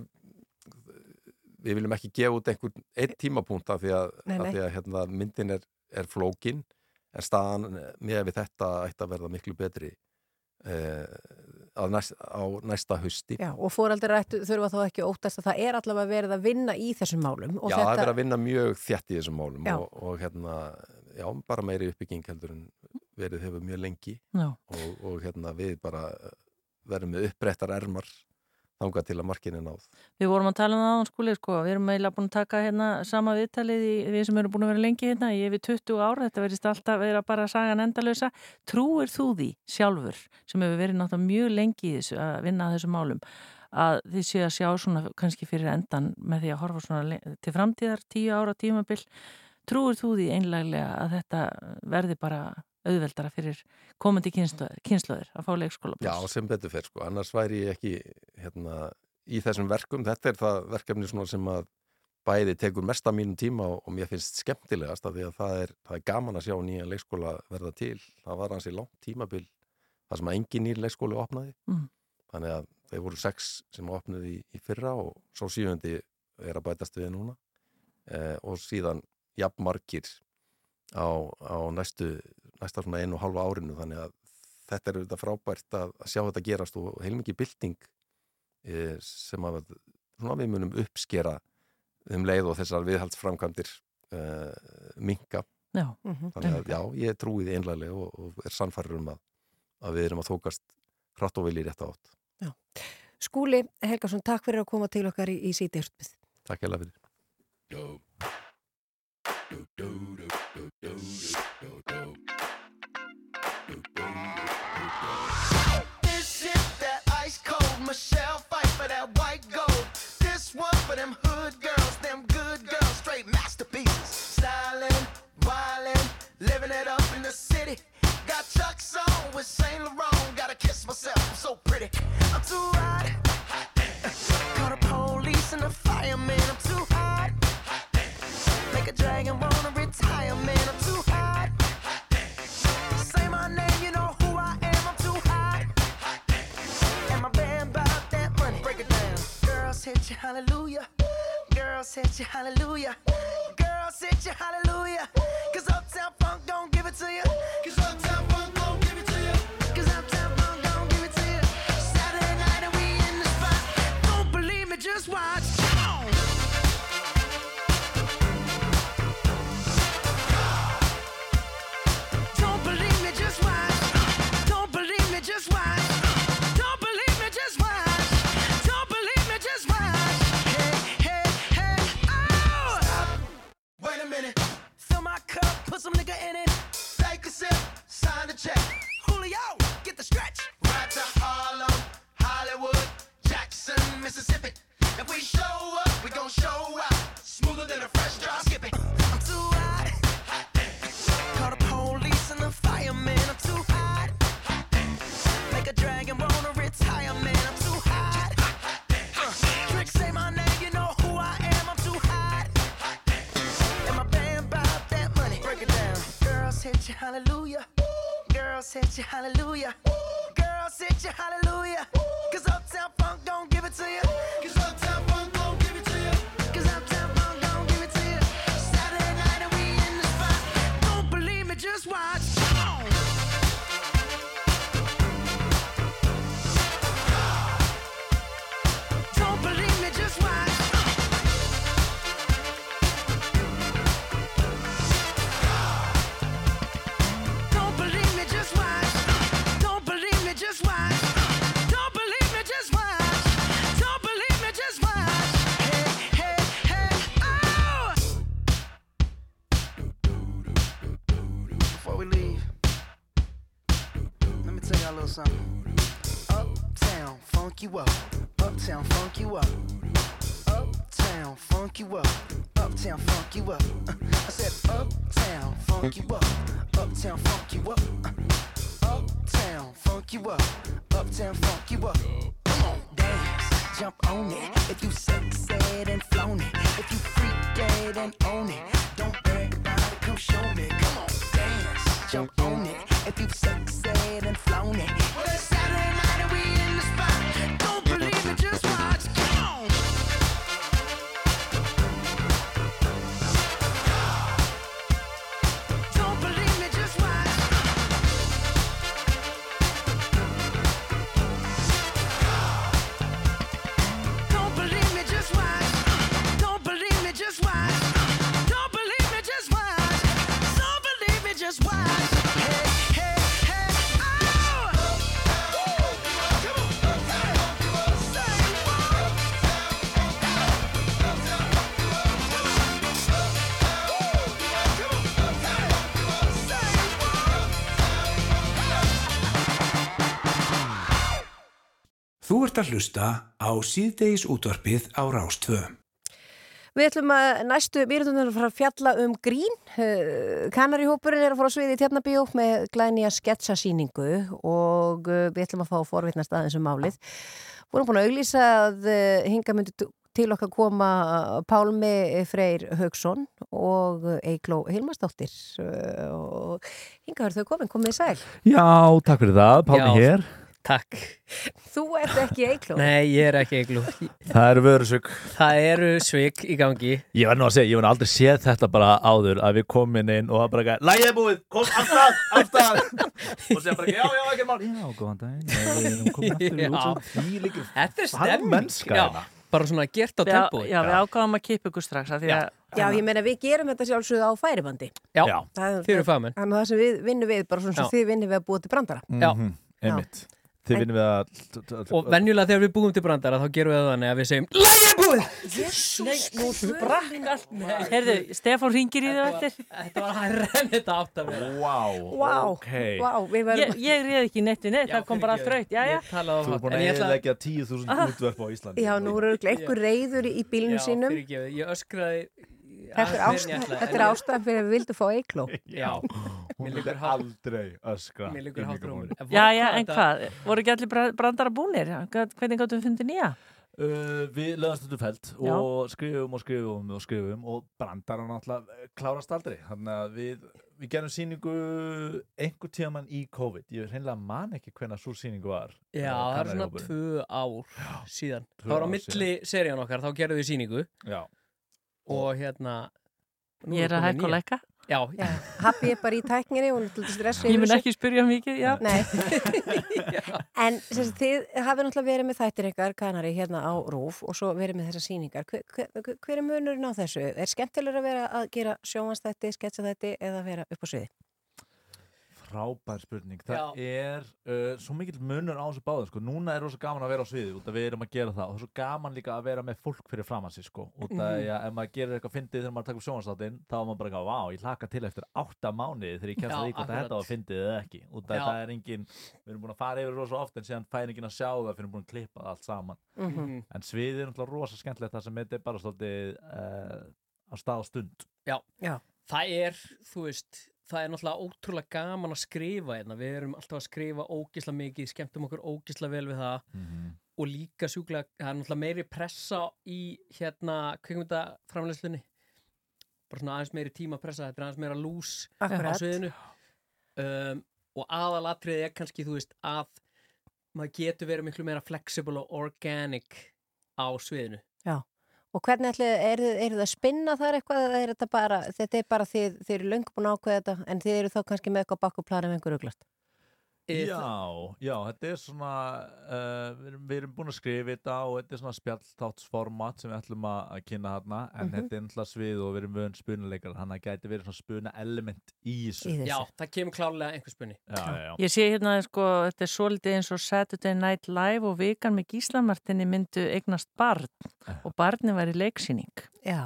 F: við viljum ekki gefa út einhvern einn tímapunkt af því að,
B: Nei,
F: af
B: nei.
F: því að hérna, myndin er, er flókin en staðan með við þetta ætti að verða miklu betri eh, næst, á næsta hausti
B: Já, og ættu- þurfa þá ekki að óttast að það er allavega verið að vinna í þessum málum
F: Já, það er
B: þetta,
F: verið að vinna mjög þjætt í þessum málum
B: Já.
F: og, og hérna, já, bara meiri uppbygging heldur en verið hefur mjög lengi og, og hérna við bara verðum með uppbrettar ermar þangað til að markinu náð.
C: Við vorum að tala um það á skúli, sko. Við erum eiginlega búin að taka hérna sama viðtalið í við sem erum búin að vera lengi hérna í yfir 20 ára. Þetta verðist alltaf vera bara sagan endalösa. Trúir þú því sjálfur, sem hefur verið náttúrulega mjög lengi í þessu að vinna að þessum málum, að þið séu að sjá svona kannski fyrir endan með því að horfa svona til framtíðar, tíu ára tímabil. Trúir þú því einlega að þetta verði bara auðveldara fyrir komandi kynnslóðir að fá leikskóla
F: Já, sem betur fer sko, annars væri ég ekki hérna, í þessum verkum, þetta er það verkefni sem að bæði tekur mest af mínum tíma og, mér finnst skemmtilegast af því að það er, það er gaman að sjá nýja leikskóla verða til, það var hansi langt tímabil, það sem að engin nýr leikskóli opnaði,
C: Mm.
F: þannig að þeir voru sex sem opnaði í, í fyrra og svo síðundi er að bætast við núna. Eh, og síðan jafnmarkir á, á næstu næsta svona einu og halva árinu þannig að þetta er auðvitað frábært að, að sjá þetta gerast og heilmikið bylting e, sem að svona, við munum uppskera um leið og þessar viðhaldsframkvæmdir e, minka
C: Já,
B: Mhm.
F: þannig að já, ég trúi því einlega og, og er sannfærir um að, að við erum að þókast hratt og vilji rétt átt.
B: Skúli Helgason, takk fyrir að koma til okkar í, í sítiðurspið.
F: Takk hella fyrir.
G: Is it that ice cold Michelle?
H: Chuck's on with Saint Laurent. Gotta kiss myself, I'm so pretty. I'm too hot. Call the police and the fireman. I'm too hot. Make a dragon wanna retire, man. I'm too hot. Say my name, you know who I am. I'm too hot. And my band bought that money. Break it down. Girls hit you, hallelujah. Girls hit you, hallelujah. Girls hit you, hallelujah. Cause Uptown Funk don't give it to you. Cause
A: ert að hlusta á síðdeis útvarpið á Rástvö.
B: Við ætlum að næstu mýrundunum að fara að fjalla um grín. Kanarihópurinn er að fara á sviði í Tjarnabíó með glænýja sketsasýningu og uh, við ætlum að fá að forvitnast aðeins um málið. Við erum búin að auglýsa að uh, hinga myndi til okkar koma Pálmi Freyr Haugsson og Eigló Hilmarsdóttir uh, og hinga verður þau komin, komið sæl.
I: Já, takk fyrir það, Pálmi
J: Já.
I: hér
J: Takk.
B: Þú ert ekki Eigló.
J: Nei, ég er ekki eiglú.
I: Það eru vörusök
J: Það eru svik í gangi.
I: Ég var nú að segja, ég var aldrei séð þetta bara áður að við komin inn og það bara gæði Lægið er búið, kom aftan, aftan Og segja bara, já, já, ekki mál Já, góðan Já, við erum komin aftur í
J: Já.
I: útsönd Því líka
J: Þetta er stemming.
I: hérna
J: bara svona gert á
C: Já,
J: tempói.
C: já, við ágáðum að kippa ykkur strax að því að
B: Já, ég meina við gerum þetta sjálfsögðu á færibandi.
J: Já,
B: Það er-
J: þið eru fagmenn.
B: Þannig að það sem við vinnum við, bara svona sem þið vinnum við að búa til brandara.
J: Já.
I: Mhm, Einmitt Þið vinnum við að
J: Og venjulega þegar við búum til brandara þá gerum við það þannig að við segjum Lægi er búið!
C: Nei, nú sprakk allt Herðu, Stefán ringir í þau eftir.
J: Þetta var hærra en þetta átt að vera.
I: Vá,
B: Vá,
I: ok.
B: vá, við verðum
C: Ég, réð ekki neitt við neitt, það kom bara Já, já,
J: Ég talaði á
I: Þú er búin
J: En
I: að
J: ég ætla
I: eðilegja 10.000 útvörp á Íslandi.
B: Já, nú eru einhver reyður í bílnum
J: Já,
B: sínum.
J: fyrirgefið, ég öskraði
B: Þetta er, ástæð, þetta er ástæðan fyrir að við vildum fá eikló
J: Já,
I: Hún
J: hátt-
I: aldrei öskra
C: já, já, en hvað? Voru ekki allir bra- brandara búnir? Hvernig gáttum við fundið nýja?
I: Uh, við löðast þetta fælt og skrifum og skrifum og skrifum og brandar hann alltaf klárast aldrei. Þannig að við, við gerum sýningu einhver tíman í COVID. Ég hreinlega man ekki hvenna svo sýningu var
J: Já, það er svona tvö ár síðan. Það var á milli serían okkar, þá gerðum við sýningu.
I: Já,
J: og hérna nú
C: Ég er að hækka og lækka.
J: Já,
B: Já, Happi er bara í er stressi
C: Ég mun ekki spyrja mikið, já.
B: Nei. En sem sagt, þið hafið náttúrulega verið með þættir ykkar kanari hérna á Rúf og svo verið með þessar sýningar. Hver, hver, hver er munurinn á þessu? Er skemmtilegur að vera að gera sjómanstætti, sketsaþætti eða vera upp á sviði?
I: Frábær spurning það er uh, svo mikill munur á þessu báðum sko. núna er rosa gaman að vera á sviði út að við erum að gera það og það er svo gaman líka að vera með fólk fyrir fram að sig sko. út að
B: Mhm.
I: ja, ef maður gerir eitthvað fyndið þegar maður takur sjónvarsláttinn þá er maður bara eitthvað, vá, ég hlaka til eftir átta mánuði þegar ég kemst
J: Já,
I: að því hvort að
J: akkurat.
I: þetta var fyndið eða ekki út að
J: Já.
I: það er engin, við erum búin að fara yfir rosa oft en síðan fær engin að sjá það fyrir búin að klippa það allt saman
B: Mhm.
I: en sviðið er náttúrulega rosa skemmtilegt það sem þetta er bara svolítið uh, á stað og stund
J: Já.
B: Já.
J: það er, þú veist það er náttúrulega ótrúlega gaman að skrifa hérna. við erum alltaf að skrifa ógisla mikið skemmtum okkur ógisla vel við það og líka sjúklega, það er náttúrulega meiri pressa í hérna kvikmyndaframleyslunni bara svona aðeins meiri tímapressa, þetta er aðeins meira lús á
B: Akkurat.
J: sviðinu um, og aðalatriðið er kannski, þú veist, að maður getur verið miklu meira flexible og organic á sviðinu
B: Já. Og hvernig ætli, er, er það að spinna þar eitthvað eða er þetta bara, þetta er bara þið, þið eru löngu búin ákveða þetta en þið eru þá kannski með eitthvað bakkuplan ef einhver uglast?
J: Eh,
I: Já, já, þetta er svona uh, við, erum, við erum búin að skrifa þetta og þetta er svona spjalltátsformat sem við ætlum að, að kynna þarna en
B: Mhm.
I: þetta er náttúrulega svið og við erum vöðun spunuleikar þannig að það gæti verið svona spuna element í þessu
B: Í þessu.
J: Já, það kemur klárlega einhver spunni
I: já, já, já.
C: Ég sé hérna, sko, þetta er svolítið eins og Saturday Night Live og vikan með Gíslamartinni myndu eignast barn og barni var í leiksýning.
B: Já,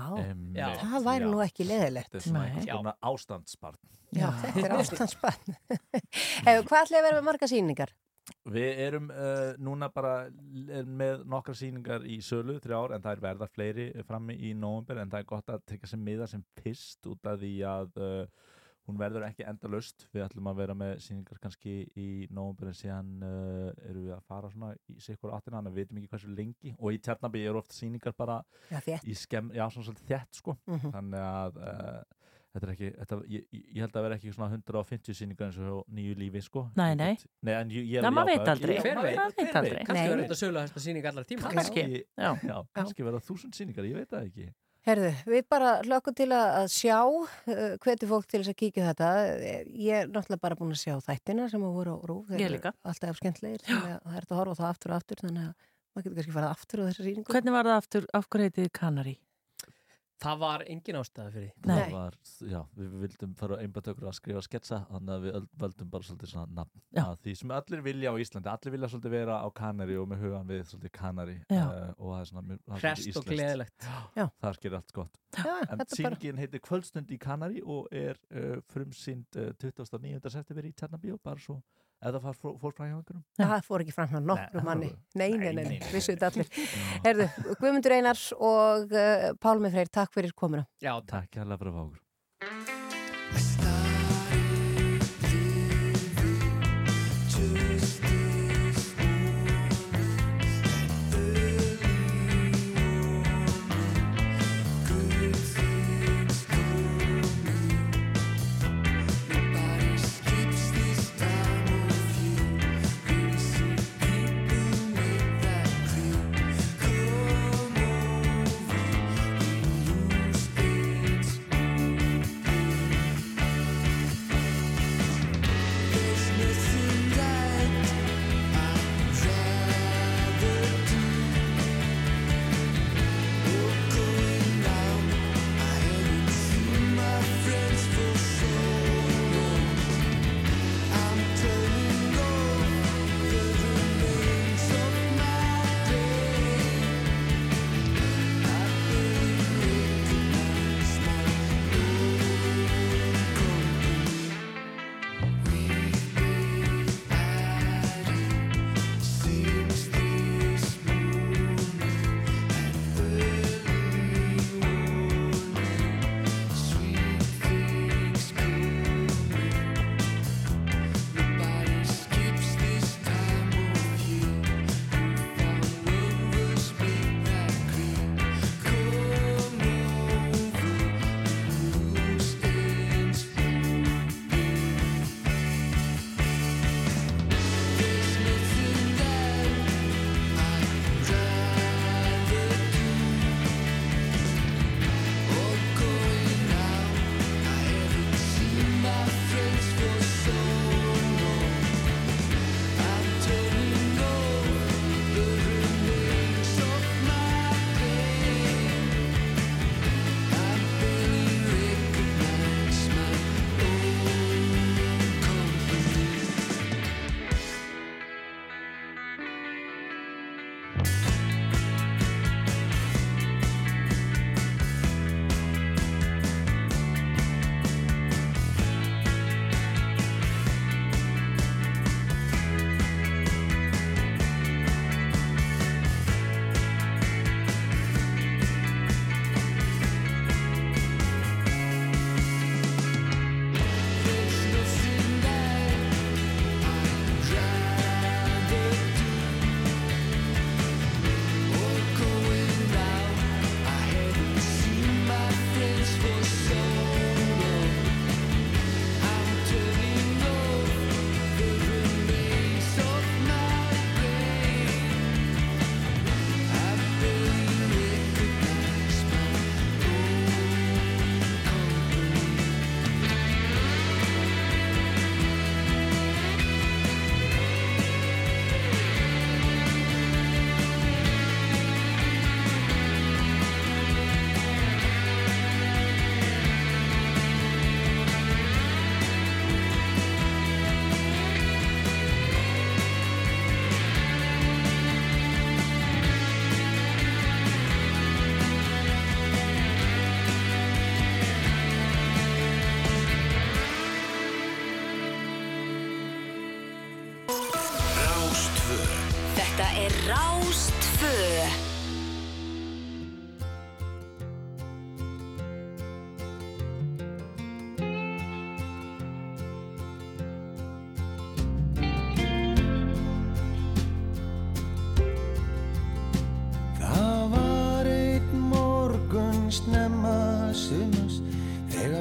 J: Já.
B: það væri
I: já.
B: nú ekki leðilegt.
I: Þetta er svona ástandsbarn
B: Já, þetta er ástandsbann. Hefur, hvað ætli að vera með marga sýningar?
I: Við erum uh, núna bara með nokkra sýningar í sölu þrjár en það er verða fleiri frammi í nóvember en það er gott að tryggja sem miða sem fyrst út af því að uh, hún verður ekki endalaust við ætlum að vera með sýningar kannski í nóvember en síðan uh, erum við að fara svona í sikkur áttina en við veitum ekki hversu lengi og í Tjarnaby eru oft sýningar bara
B: Já, þétt.
I: í skemm, já svona svolítið þett sko
B: Mhm.
I: þannig að uh, þetta er ekki, þetta, ég, ég held að vera ekki svona 150 sýningar eins og hjá nýju lífi sko
C: Nei, nei.
I: Nei, en ég, ég er
C: aldrei.
I: Ég-
J: Hver veit?
C: Maður veit
J: kannski verður þetta sögulega hæsta sýning allar tíma
C: Kannski. Já.
I: já, kannski verða þúsund sýningar, ég veit það ekki
B: Herðu, við bara hlökkum til að, að sjá uh, hveti fólk til þess að kíkja þetta. Ég er náttúrulega bara búin að sjá þættina sem að voru á rúf. Þeir eru. Alltaf skemmtlegir, þannig að það er að horfa það aftur og aftur, þannig að maður getur kannski farið aftur á þessa sýningu.
C: Hvernig var það aftur, af hverju heitið Kanari?
J: Það var engin ástæða fyrir því
C: Nei.
I: Það var, já, við vildum fara einbætt okkur að skrifa sketsa þannig að við völdum bara svolítið svona nafn
C: Já.
I: að því sem allir vilja á Íslandi allir vilja svolítið vera á Kanari og með hugan við svolítið Kanari uh, og það er svona er
J: Hrest og
I: íslenskt.
J: gleðilegt
B: Já.
I: Það gerir allt gott
B: Já,
I: En
B: þetta er bara...
I: heitir Kvöldstund í Kanari og er uh, frumsýnd uh, 29. september í Tjarnabíó bara svo, eða far fór, fór frá hjá einhverjum
B: Það fór ekki fram hjá nokkru manni.
I: það-
B: Nei, nei,
I: Nei,
B: nei. vissu þetta allir. Herðu, Guðmundur Einars og uh, Pálmi Freyr, takk fyrir komuna.
J: Já, takk
I: Takk hérlega fyrir að fá okkur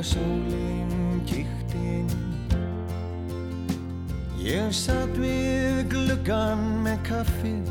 K: sólinn kíkti inn. Ég satt við gluggan með kaffið,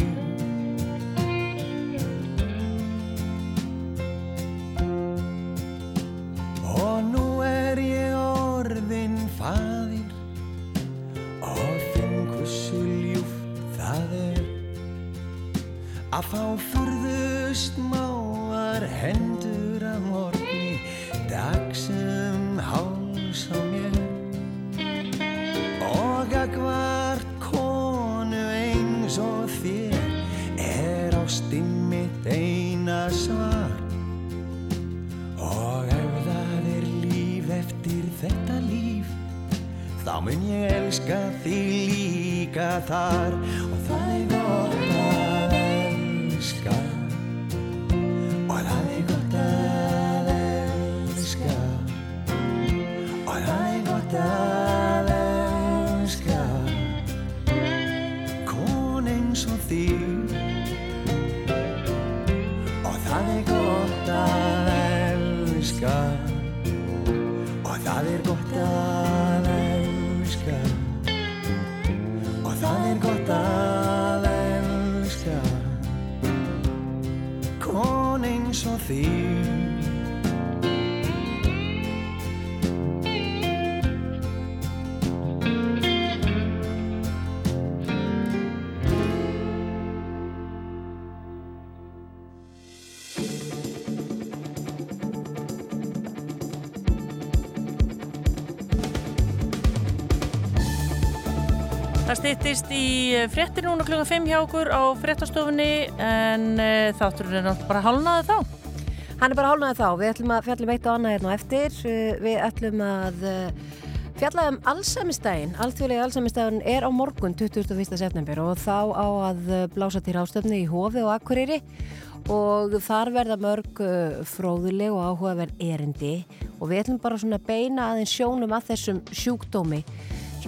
K: eins Það
C: stýttist í fréttir núna klukkan 5 hjá okkur á fréttastofunni en uh, þátturinn er náttúrulega bara hálnaði þá.
B: Hann er bara hálnaði þá. Við ætlum að fjallum eitt og annað hérna eftir. Við ætlum að fjalla um allsæmistægin. Alþjóðlega allsæmistægin er á morgun 21. september og þá á að uh, blása til ástöfni í Hofi og Akureyri og þar verða mörg fróðuleg og áhugaverð erindi og við ætlum bara svona beina aðeins sjónum að þessum sjúkdómi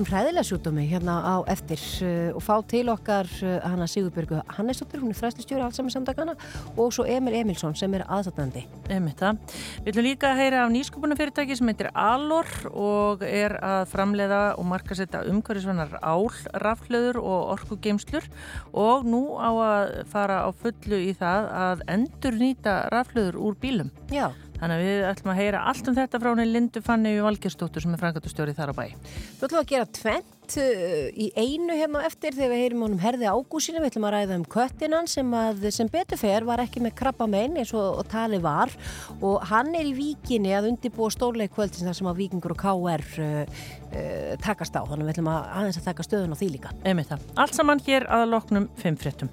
B: sem hræðilega sjúkdómi hérna á eftir uh, og fá til okkar uh, hana Sigurbjörgu Hannesdóttir, hún er fræðslustjóri allsami samtakana og svo Emil Emilsson sem er aðsatandi.
C: Einmitt það. Við ætlum líka að heyra af nýsköpunarfyrirtæki sem heitir Alor og er að framleiða og markasetta umhverfisvennar álraflöður og orkugeimslur og nú á að fara á fullu í það að endur nýta raflöður úr bílum.
B: Já.
C: Þannig að við ætlum að heyra allt um þetta frá henni Lindu Fanni Valgersdóttur sem er frangatustjóri þar á bæ.
B: Við ætlum að gera tvent uh, í einu hérna á eftir þegar við heyrim honum herði ágúsinu, við ætlum að ræða um köttinan sem, að, sem betur fer var ekki með krabba megin eins og, tali var og hann er í víkinni að undibúa stórleik kvöldins þar sem að vikingur og KR uh, uh, takast á, þannig að við ætlum að aðeins að taka stöðun á því líka.
C: Einmitt það. Allt saman hér að loknum fimm fréttum.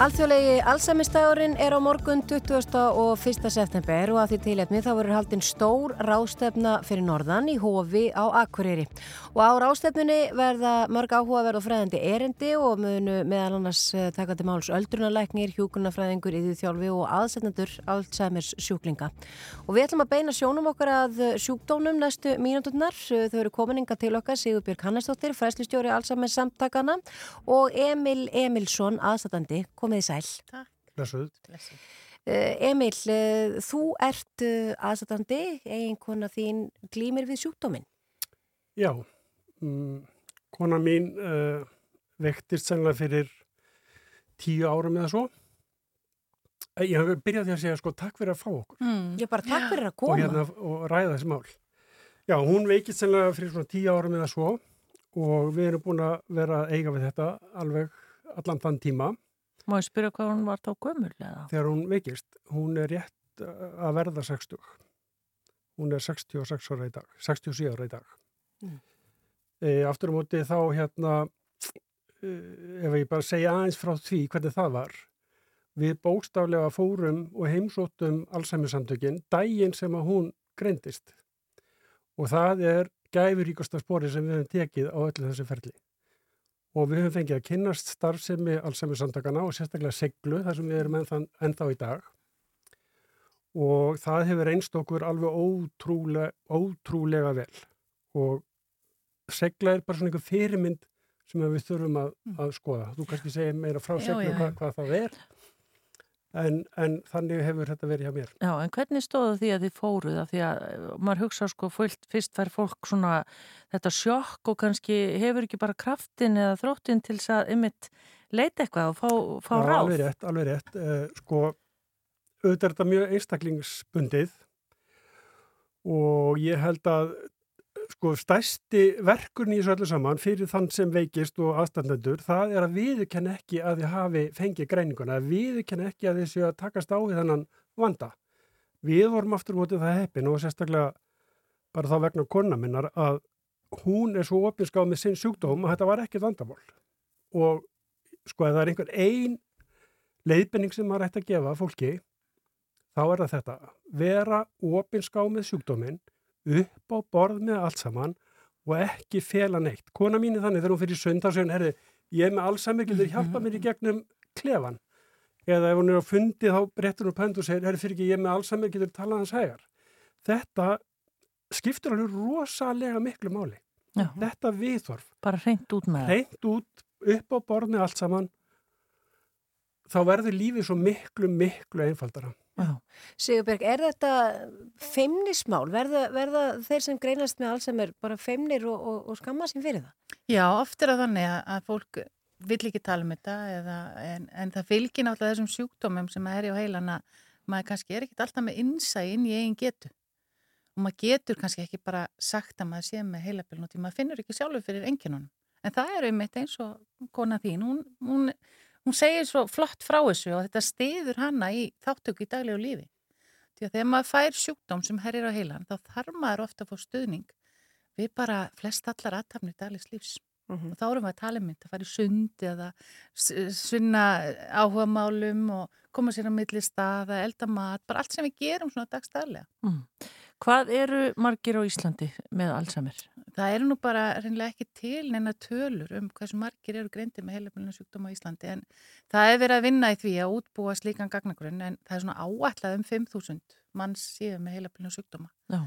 B: Alþjóðlegi Alzheimer-stagurinn er á morgun 20. og 1. september og að því tilefni þá verður haldinn stór rástefna fyrir norðan í Hófi á Akureyri. Og á rástefnunni verða mörg áhuga verða fræðandi erindi og munu meðal annars eh, taka til máls öldrunarlæknir, hjúkunarfræðingur, yðurþjálfi og aðsetnendur Alzheimer's sjúklinga. Og við ætlum að beina sjónum okkar að sjúkdónum næstu mínúturnar. Þau eru komininga til okkar Sigurbjörg Hannesdóttir, fræslistjóri Alzheimer samtakana og Emil Emilsson, aðsetandi, komið í sæl.
L: Takk. Blessuð.
B: Uh, Emil, uh, þú ert uh, aðsatandi, eiginkona þín glýmir við sjúkdóminn.
L: Já, mm, kona mín uh, vektist sennilega fyrir tíu árum eða svo. Eh, Ég hef byrjað því að segja sko takk fyrir að fá okkur
B: Mm. Ég bara takk fyrir að koma.
L: og, hérna, og ræða þessi mál. Já, hún veikist sennilega fyrir svona tíu árum eða svo og við erum búin að vera eiga við þetta alveg allan þann tíma
C: Má ég spyrja hvað hún var þá gömul eða?
L: þegar hún veikist. Hún er rétt uh, að verða 60. Hún er 66 ára í dag, 67 ára í dag.
B: Mm.
L: E, aftur á móti þá hérna, e, ef ég bara segja aðeins frá því hvernig það var, við bókstaflega fórum og heimsóttum Alzheimer-samtökin daginn sem að hún greindist. Og það er gæfuríkasta spori sem við höfum tekið á öllu þessu ferli. Og við höfum fengið að kynnast starfsemi Alzheimer-samtakana og sérstaklega seglu, þar sem við erum ennþá, í dag. Og það hefur einst okkur alveg ótrúlega, ótrúlega vel. Og segla er bara svona einhver fyrirmynd sem við þurfum að, að skoða. Þú kannski segir meira frá seglu hvað, hvað það er. En, en þannig hefur þetta verið hjá mér.
C: Já, en hvernig stóðu því að þið fóruð að því að eh, maður hugsa sko fullt, fyrst fær fólk svona þetta sjokk og kannski hefur ekki bara kraftin eða þróttin til þess að ymmit leita eitthvað og fá, fá
L: Já,
C: ráð.
L: alveg rétt, alveg rétt. Eh, sko, auðvitað er þetta mjög einstaklingsbundið og ég held að sko, stærsti verkurinn í þessu öllu saman fyrir þann sem veikist og aðstandendur, það er að viðurkenna ekki að þið hafi fengið greininguna, að viðurkenna ekki að þið séu að takast á við þennan vanda. Við vorum aftur mótið það heppin og sérstaklega bara þá vegna konna minnar að hún er svo opinskáð með sinn sjúkdóm að þetta var ekkert vandamál. Og sko ef það er einhver ein leiðbenning sem maður ætti að gefa fólki, þá er það þetta. Vera opinská með sjúkdóminn, upp á borð með allt saman og ekki fela neitt. Kona mín er þannig þegar hún fyrir hún, herði, ég er með getur hjálpa mér í gegnum klefan. Eða ef hún er á fundi þá brettur hún upp hönd og segir, herði fyrir ekki, ég er með getur talað hans hægar. Þetta skiptur alveg rosalega miklu máli.
C: Já.
L: Þetta viðþorf.
C: Bara reynd út með það.
L: Reynd út, upp á borð með allt saman, þá verður lífið svo miklu, miklu einfaldara.
B: Sigurbjörg, er þetta feimnismál? Verða, verða þeir sem greinast með Alzheimer bara feimnir og, og, og skamma sín fyrir það?
M: Já, oft er það þannig að, fólk vill ekki tala um þetta eða, en, en það fylgir náttúrulega þessum sjúkdómum sem herja á heilan að maður kannski er ekkit alltaf með innsæ inn í eigin getu og maður getur kannski ekki bara sagt að maður sé með heilabiln og því maður finnur ekki sjálfur fyrir enginunum. En það er einmitt eins og kona þín, hún, hún, hún segir svo flott frá þessu og þetta stiður hana í þáttöku í daglegu lífi. Því að þegar maður fær sjúkdóm sem herrir á heilan þá þarf maður ofta að fá stuðning við bara flest allar aðtapnir daglegs lífs
B: Mhm.
M: og þá erum við að tala um mynd að fara í sund eða s- svinna áhuga málum og koma sér á milli staða, elda mat, bara allt sem við gerum svona dagstæðlega.
C: Mm. Hvað eru margir á Íslandi með Alzheimer?
M: Það eru nú bara reynilega ekki til neina tölur um hversu margir eru greindi með heilabölinu sjúkdóma á Íslandi en það er verið að vinna í því að útbúa slíkan gagnagrunn en það er svona áætlað um 5.000 manns síðan með heilabölinu sjúkdóma.
C: Já.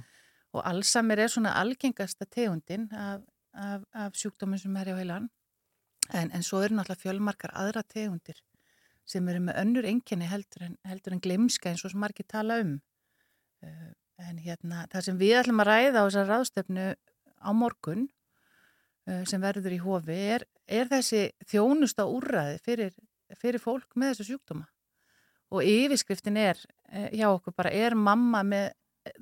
M: Og Alzheimer er svona algengasta tegundin af, af, af sjúkdóminn sem er hjá heilan en, en svo eru náttúrulega fjölmarkar aðra tegundir sem eru með önnur enginni heldur en, en glemska eins og sem margir tala um. En hérna, það sem við ætlum að ræða á þessar ráðstöfnu á morgun uh, sem verður í hofi er, er þessi þjónusta úrræði fyrir, fyrir fólk með þessu sjúkdóma. Og yfirskriftin er uh, hjá okkur bara, er mamma, með,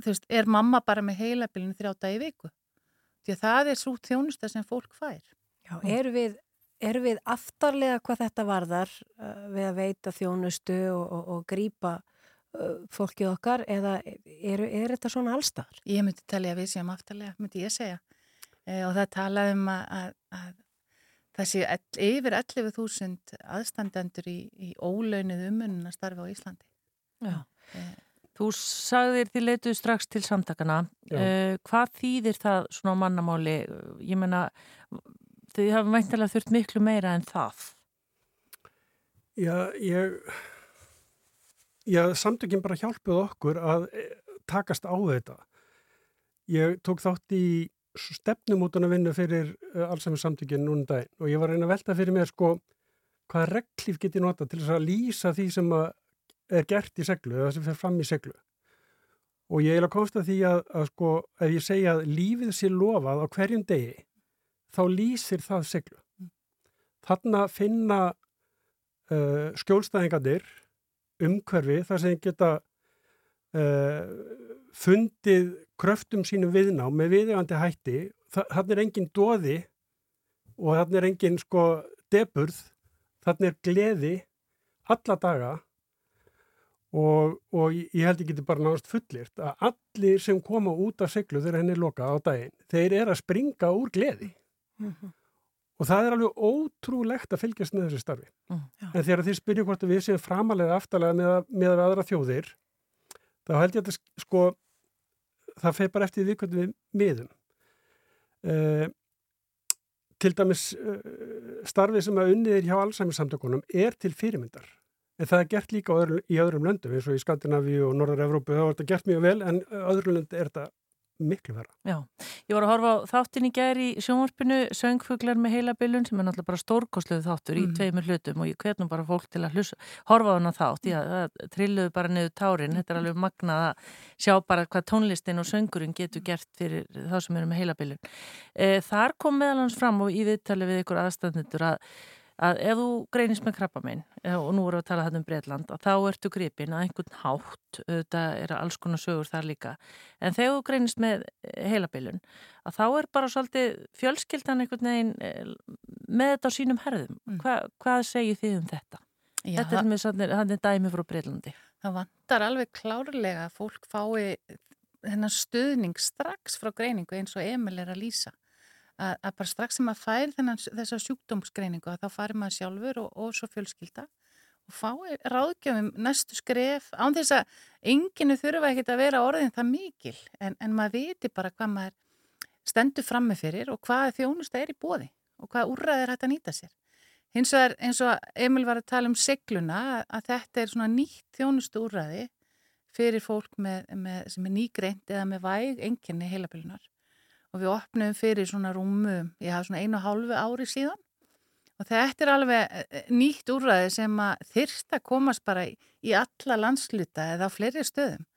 M: veist, er mamma bara með heilabilinu þrjá dagi í viku? Því að það er svo þjónusta sem fólk fær.
B: Já, eru við, eru við aftarlega hvað þetta varðar uh, við að veita þjónustu og, og, og grípa fólkið okkar eða er, er þetta svona allstar?
M: Ég myndi talja að við séum aftarlega, myndi ég segja. E, og það talaði um að, að, að það sé ell, yfir 11.000 aðstandendur í, í ólaunuð umununa starfi á Íslandi.
C: Já. Þú sagðir þið leituð strax til samtakana. Uh, hvað þýðir það svona á mannamáli? Ég menna, þið hafa mæntilega þurft miklu meira en það.
L: Já, ég, já, samtökin bara hjálpuð okkur að eh, takast á þetta. Ég tók þátt í stefnumótana vinnu fyrir uh, Alzheimer samtökin núna um daginn og ég var að reyna að velta fyrir mér sko hvaða reglíf get ég nota til þess að lýsa því sem að er gert í seglu eða sem fer fram í seglu. Og ég er að komsta því að, að sko ef ég segja að lífið sé lofað á hverjum degi þá lýsir það seglu. Þarna finna uh, skjólstæðingarnir umhverfi þar sem geta uh, fundið kröftum sínum viðná með viðjöfandi hætti. Þannig er engin dóði og þannig er engin sko deburð, þannig er gleði alla daga og, og ég held geti bara náðast fullirt að allir sem koma út af seglu þegar henni er lokað á daginn, þeir eru að springa úr gleði. Og það er alveg ótrúlegt að fylgjast með þessu starfi.
C: Mm,
L: en þegar þið spyrja hvort við séum framalega aftalega með, með að aðra þjóðir, þá held ég að þetta sko, það feir bara eftir því hvernig við miðum. Uh, til dæmis uh, starfið sem að unnið er hjá allsæmissamtökunum er til fyrirmyndar. En það er gert líka öðru, í öðrum löndum, eins og í Skandinavíu og Norður-Evrópu, þá er þetta gert mjög vel, en öðru lönd er þetta miklu verra.
C: Já, ég var að horfa á þáttin í gæri í sjónvarpinu Söngfuglar með heilabilun sem er náttúrulega bara stórkosluðu þáttur í
M: Mm.
C: tveimur hlutum og ég hvetnum bara fólk til að hlusa, horfa á hana þátt að það trilluðu bara niður tárin þetta er alveg magnað að sjá bara hvað tónlistin og söngurinn getur gert fyrir þá sem eru með heilabilun e, Þar kom meðal hans fram og í viðtali við ykkur aðstæðnendur að að ef þú greinist með krabbamein eh, og nú erum við að tala þetta um Breitland að þá ertu gripin að einhvern hátt þetta er alls konar sögur þar líka en þegar þú greinist með heilabilun að þá er bara svolítið fjölskyldan einhvern veginn eh, með þetta á sínum herðum Hva, hvað segir þið um þetta?
M: Já,
C: þetta er með er dæmi frá Breitlandi
M: Það vantar alveg klárlega að fólk fái þennan stuðning strax frá greiningu eins og Emil er að lýsa. Að, að bara strax sem að fær þennan, þessa sjúkdómsgreiningu þá fari maður sjálfur og, og svo fjölskylda og fái ráðgjöfum næstu skref án þess að enginu þurfa ekkert að vera orðin það mikil en, en maður viti bara hvað maður stendur frammi fyrir og hvað þjónusta er í bóði og hvað úrræði er hægt að nýta sér. Hins vegar eins og Emil var að tala um segluna að þetta er svona nýtt þjónustu úrræði fyrir fólk með, með, sem er nýgreint eða með væg enginni heilabilunar og við opnum fyrir svona rúmu, ég hafa svona einu og hálfu ári síðan. Og þetta er alveg eh, nýtt úrræði sem að þyrst að komast bara í, alla landsluta eða á fleiri stöðum.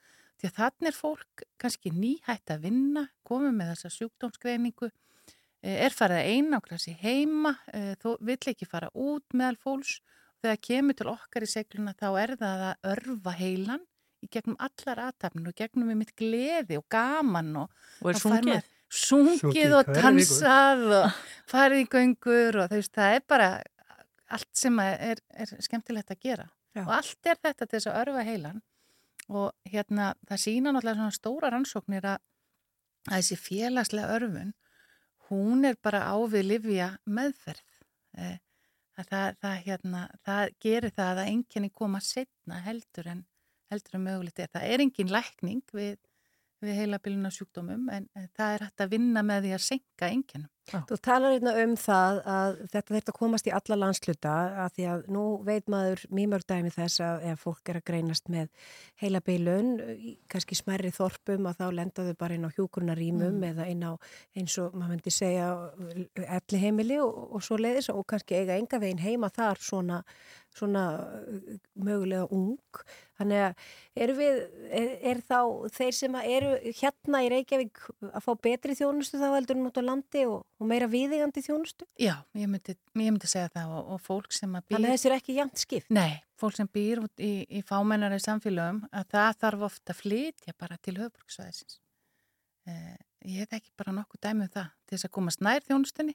M: Því að þannig er fólk kannski nýhætt að vinna, komið með þessa sjúkdómsgreiningu eh, er farið að einangra sig heima, eh, þó vill ekki fara út meðal fólks. Þegar kemur til okkar í segluna þá er það að örfa heilan í gegnum allar aðtapnir og gegnum við mitt gleði og gaman og,
C: Og er sungið?
M: Sungið og dansað og farið í göngur og veist, það er bara allt sem er, er skemmtilegt að gera
B: Já.
M: og allt er þetta til þess að örfa heilan og hérna það sína náttúrulega svona stóra rannsóknir að, að þessi félagslega örfun hún er bara á við livja meðferð. Eh, að það, það, hérna, það gerir það að enginni koma setna heldur en, heldur en mögulegt er. Það er engin lækning við, við heilabilina sjúkdómum en, það er hægt að vinna með því að senka enginnum.
B: Þú talar einna um það að þetta þurft að komast í alla landsluta að því að nú veit maður mjög mörg dæmi þess að ef fólk er að greinast með heila beilun, kannski smerri þorpum að þá lenda þau bara inn á hjúkurnarímum
M: Mm.
B: eða inn á eins og maður myndi segja elli heimili og, og svo leiðis og kannski eiga enga veginn heima þar svona, svona uh, mögulega ung. Þannig að eru við, er, er þá þeir sem eru hérna í Reykjavík að fá betri þjónustu þá heldur en út á landi og, og meira viðigandi þjónustu?
M: Já, ég myndi, ég myndi segja það og, og fólk sem að býr...
B: Þannig að þessi er ekki jæmt skipt?
M: Nei, fólk sem býr út í, í fámennari samfélögum að það þarf ofta að flytja bara til höfbruksvæðisins. Eh, ég hef ekki bara nokkuð dæmi um það til þess að komast nær þjónustunni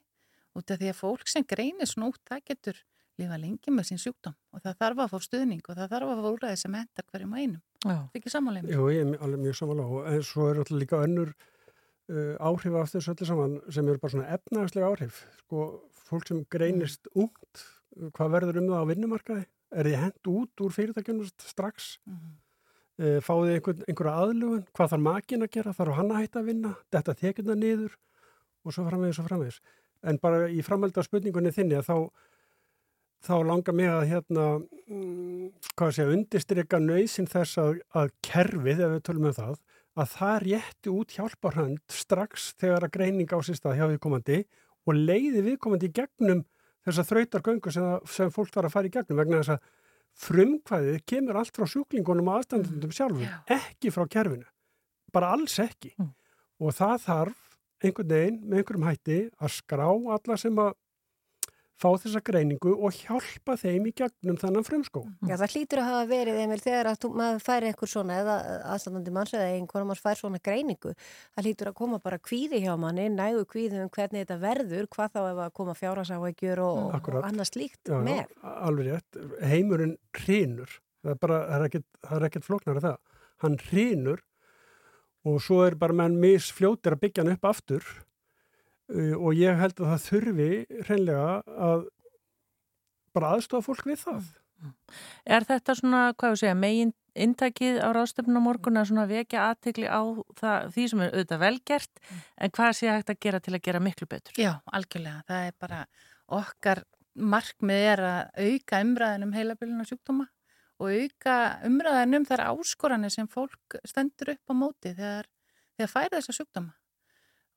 M: út af því að fólk sem greinir svona út það getur lifa lengi með sín sjúkdóm og það þarf að fá stuðning og það þarf að fá úrræði sem hentar hverjum og einum.
C: Já.
M: Fikk samanlega með?
L: Jú, ég er alveg mjög samanlá en svo er alltaf líka önnur uh, áhrif af þessu öllu saman sem eru bara svona efnaðslega áhrif. Sko, fólk sem greinist ungt hvað verður um það á vinnumarkaði? Er þið hent út úr fyrirtækjunum strax?
M: Mhm.
L: uh, fáið þið einhver, einhverja aðlugun hvað þarf makin að gera, þarf hann að hætta að vinna? Þetta tekjuna niður? Og svo framvegis og framvegis. En bara í framhald af spurningunni þinni að þá þá langar mig að hérna mm, hvað sé að undistrykka nöysinn þess að, að kerfið, ef við tölum um það að það rétti út hjálparhönd strax þegar að greining á sér stað hjá viðkomandi og leiði viðkomandi í gegnum þessa þrautargöngu sem, sem fólk þarf að fara í gegnum vegna þess að frumkvæðið kemur allt frá sjúklingunum og aðstandundum sjálfum, ekki frá kerfinu. Bara alls ekki. Og það þarf einhvern veginn með einhverjum hætti að skrá alla sem að fá þessa greiningu og hjálpa þeim í gegnum þannan frumskó.
B: Já, það hlýtur að hafa verið, Emil, þegar að maður fær einhver svona, eða aðstandandi manns eða einhvern maður fær svona greiningu, það hlýtur að koma bara kvíði hjá manni, nægu kvíði um hvernig þetta verður, hvað þá ef að koma fjárasáægjur og, og
L: Akkurat.
B: annað slíkt
L: Já, já,
B: með.
L: alveg rétt. Heimurinn hrínur. Það er bara, það er ekkert, það er ekkert flóknar af það. Hann hrínur og svo er bara menn misfljótir að byggja hann upp aftur og ég held að það þurfi hreinlega að bara aðstofa fólk við það.
C: Er þetta svona, hvað við segja, megin intakið á ráðstöfnum morgun að svona vekja aðtegli á það, því sem er auðvitað velgert en hvað sé hægt að gera til að gera miklu betur?
M: Já, algjörlega. Það er bara okkar markmið er að auka umræðin um heilabilina sjúkdóma og auka umræðin um þar áskoranir sem fólk stendur upp á móti þegar, þegar færi þessa sjúkdóma.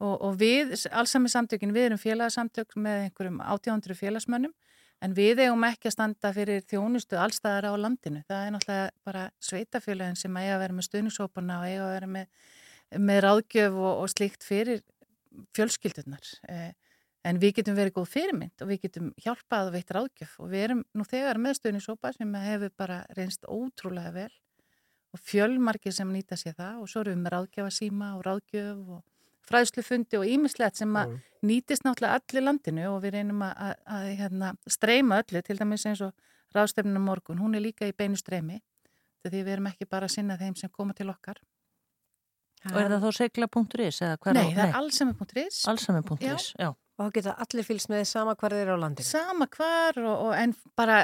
M: Og, og við, allsami samtökin, við erum félagsamtök með einhverjum 800 félagsmönnum en við eigum ekki að standa fyrir þjónustu allstæðar á landinu. Það er náttúrulega bara sveitafélagin sem eiga að vera með stuðnisóparna og eiga að vera með, með ráðgjöf og, og slíkt fyrir fjölskyldunar. Eh, En við getum verið góð fyrirmynd og við getum hjálpað og veitt ráðgjöf og við erum nú þegar með stöðnisópa sem hefur bara reynst ótrúlega vel og fjölmarkir sem nýta sér það og svo erum við með ráðgjöfa síma og ráðgjöf og fræðslufundi og ímislegt sem að nýtist náttúrulega allir landinu og við reynum að, að, að hérna, streyma öllu til dæmis eins og ráðstefnunum morgun, hún er líka í beinu streymi því við erum ekki bara að sinna þeim sem koma til okkar.
C: Og er það þá segla.is
M: Nei,
C: á-
M: það er allsami.is.
C: Allsami.is, já.
B: Og það geta allir fylgst með sama hvar þeir eru á landinu.
M: Sama hvar og, og en bara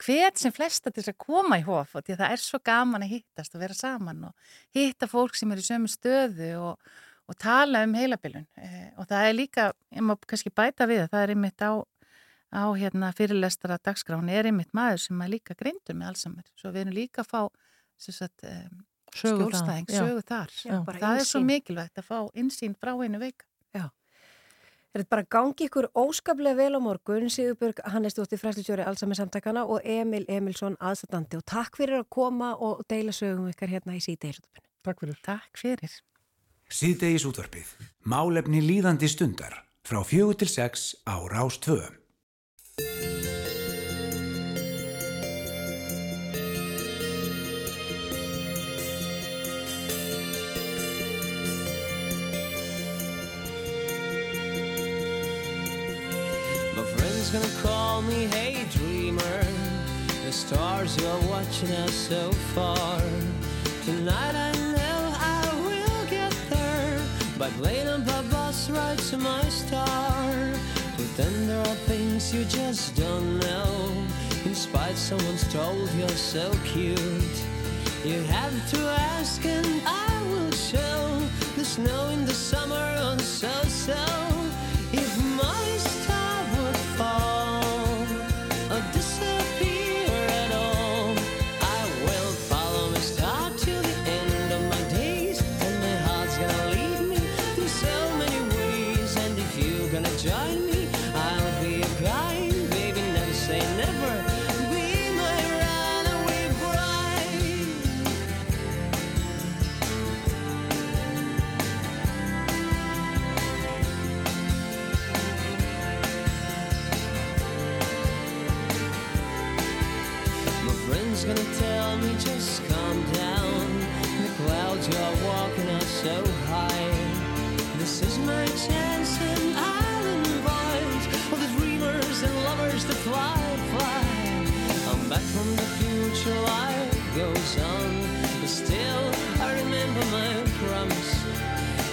M: hvet sem flesta til þess að koma í hof og því að það er svo gaman að hittast og vera saman og hitta fólk sem er í sömu stöðu og, og tala um heilabilun eh, og það er líka, ég má kannski bæta við að það er einmitt á, á hérna, fyrirlestara dagskráin er einmitt maður sem er líka greindur með allsamur svo við erum líka að fá sem sagt,
C: þar,
M: skjólstæðing,
C: já.
M: sögu þar
B: Já,
M: það er svo mikilvægt að fá insýn frá einu veika
B: Já. Er þetta bara gangi ykkur óskaplega vel á morgun, Sigurbjörg Hannesdóttir, fræslutjóri Alzheimer samtakana og Emil Emilsson aðstandandi og takk fyrir að koma og deila sögum ykkar hérna í síðdegisútvarpinu.
L: Takk fyrir.
M: Takk fyrir.
A: Síðdegis útvarpið. Málefni líðandi stundar. Frá fjögur til sex á Rás 2.
N: My friend's gonna call me hey dreamer The stars are watching us so far Tonight I've laid on the bus right to my star But then there are things you just don't know. In spite someone's told you're so cute You have to ask and I will show. The snow in the summer on so-so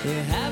N: You have.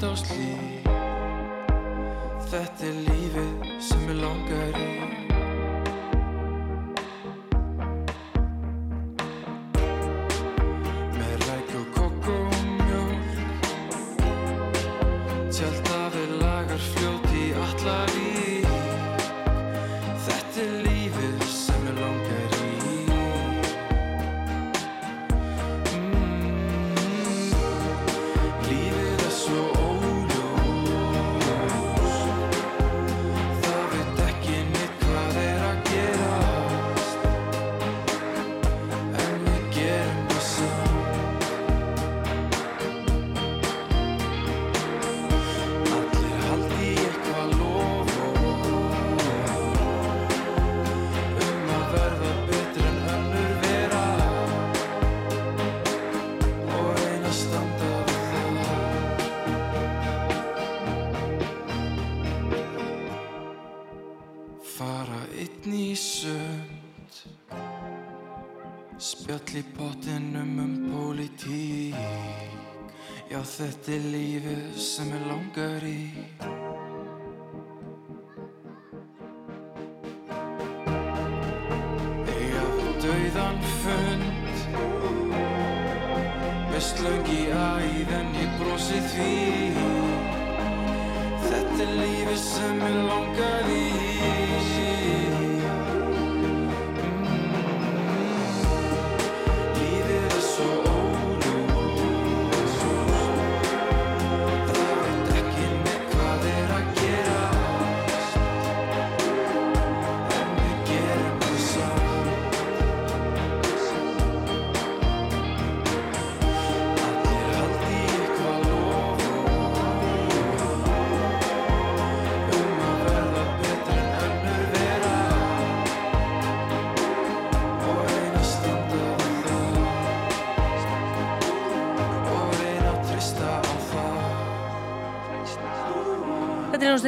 O: mynd á slí Þetta er lífið sem ég langar í.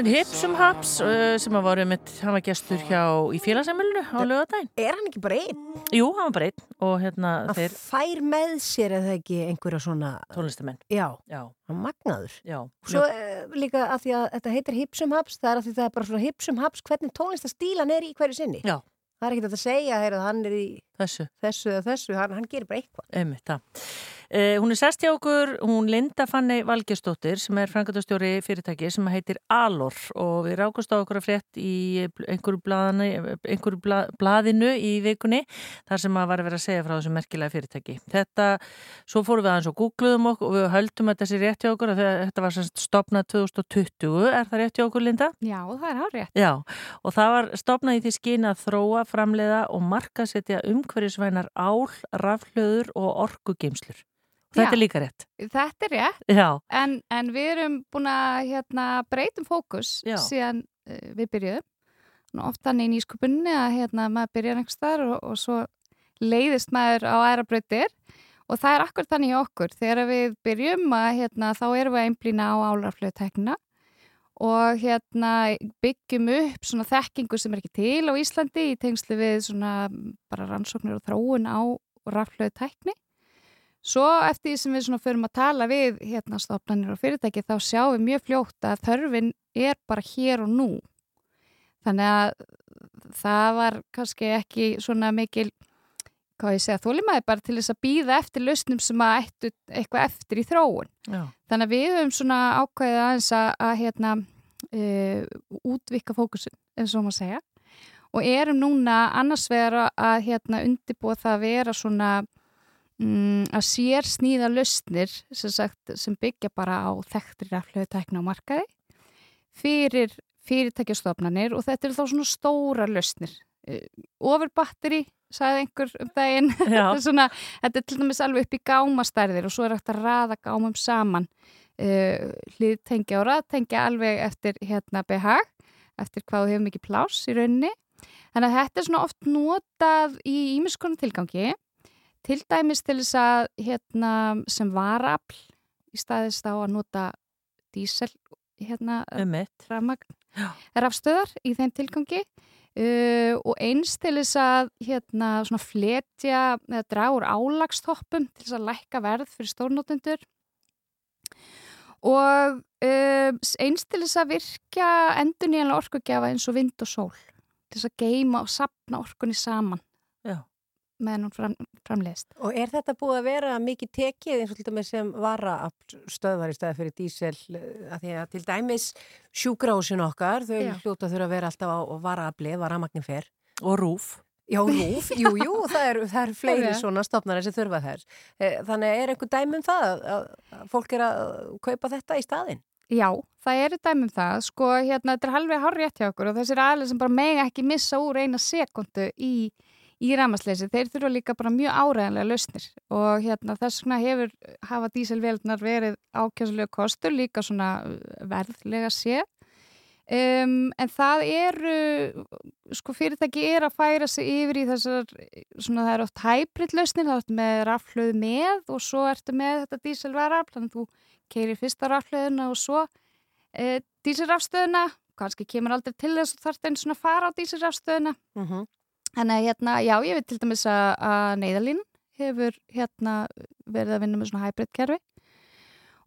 O: Er
C: náttúrulega Hipsum Haps uh, sem með, hann var gestur hjá í félagsemilinu á lögadaginn.
B: Er hann ekki bara einn?
C: Jú, hann var bara einn og hérna
B: Hann
C: þeir
B: fær með sér eða ekki einhverja svona...
C: tónlistamenn.
B: Já,
C: Já.
B: hann magnaður.
C: Já.
B: Svo eh, líka að því að þetta heitir Hipsum Haps, það er að því það er bara svona Hipsum Haps hvernig tónlistastílan er í hverju sinni.
C: Já.
B: Það er ekkert að segja að hann er í
C: þessu,
B: þessu þessu, hann, hann gerir bara eitthvað.
C: Einmitt, það. Uh, hún er sest hjá okkur, hún Linda Fanny Valgesdóttir sem er frangatastjóri fyrirtæki sem heitir Alor og við rákast á okkur að frétt í einhverju, blaðinu, einhverju bla, blaðinu í vikunni þar sem að var að vera að segja frá þessu merkilega fyrirtæki. Þetta, svo fórum við aðeins og googluðum okkur og við höldum að þetta sé rétt hjá okkur að þetta var semst stopnað 2020, er það rétt hjá okkur Linda?
P: Já, það er hár rétt.
C: Já, og það var stopnað í því skinn að þróa, framleiða og markasetja umhverjusvænar ál, rafhlöður og orkugeimslur. Þetta
P: Já.
C: er líka rétt.
P: Þetta er rétt, en, en við erum búin að hérna, breytum fókus
C: Já.
P: síðan uh, við byrjuðum. Oft þannig í nýskupunni að hérna, maður byrjar einhvers þar og, og svo leiðist maður á aðra breytir og það er akkur þannig hjá okkur. Þegar við byrjum að hérna, þá erum við einblýna á álaflöðuteknina og hérna byggjum upp þekkingu sem er ekki til á Íslandi í tengslu við rannsóknir og þróun á raflöðutekni. Svo eftir því sem við förum að tala við hérna stofnanir og fyrirtæki þá sjáum við mjög fljótt að þörfin er bara hér og nú. Þannig að það var kannski ekki svona mikil, hvað ég segja, þólimaði bara til þess að býða eftir lausnum sem að ættu eitthvað eftir í þróun.
C: Já.
P: Þannig að við höfum svona ákvæðið aðeins að, að hérna, uh, útvika fókusin, eins og maður segja. Og erum núna annars vegar að, hérna, undibúa það að vera svona mm, að sér sníða lausnir sem, sagt, sem byggja bara á þekktri raflöðutekna á markaði fyrir fyrirtækjastofnanir og þetta eru þá svona stóra lausnir. Overbatteri, sagði einhver um daginn. Þetta, er svona, þetta er til dæmis alveg upp í gámastærðir og svo er hægt að raða gámum saman. Uh, Hliðtengja og raðtengja alveg eftir hérna behag, eftir hvað þú hefur mikið pláss í rauninni. Þannig að þetta er svona oft notað í ímiskonu tilgangi, til dæmis til þess að hérna, sem varafl í staðist á að nota dísel hérna, rafstöðar í þeim tilgangi. Uh, og eins til þess að hérna, fletja eða draga úr álagstoppum til þess að lækka verð fyrir stórnótendur og uh, eins til þess að virka endur nýjanlega orkugjafa eins og vind og sól til þess að geima og sapna orkunni saman.
C: Já.
P: Meðan hún fram, framleiðist.
B: Og er þetta búið að vera mikið tekið eins og til dæmis sem vara stöðvar í staði fyrir dísel að því að til dæmis sjúgrásin okkar, þau
P: Já.
B: hljóta þurfa að vera alltaf á varaafli, varamagnin fer.
C: Og rúf.
B: Já, rúf, jú, jú, það eru er fleiri
P: Hárrétt.
B: svona stofnari sem þurfa þær. Eh, Þannig er einhver dæmi um það að, fólk er að kaupa þetta í staðinn?
P: Já, það eru dæmum það, sko, hérna, þetta er halveg hár rétt hjá okkur og þessir aðlega sem bara mega ekki missa úr eina sekundu í, í ramasleysi, þeir þurfa líka bara mjög áræðanlega lausnir og hérna þess vegna hefur hafa díselveldunar verið ákjásulega kostur, líka svona uh, verðlega sé. Um, en það eru, sko fyrirtæki er að færa sig yfir í þessar, svona það er oft hybrid lausnir, það er oft með raflöð með og svo ertu með þetta díselvarafl, þannig að þú keirir fyrsta raflöðuna og svo e, dísilrafstöðuna, kannski kemur aldrei til þess að þarf einn svona fara á dísilrafstöðuna.
B: Mm -hmm.
P: Þannig að hérna, já, ég veit til dæmis að, að neyðalín hefur hérna verið að vinna með svona hybrid kerfi.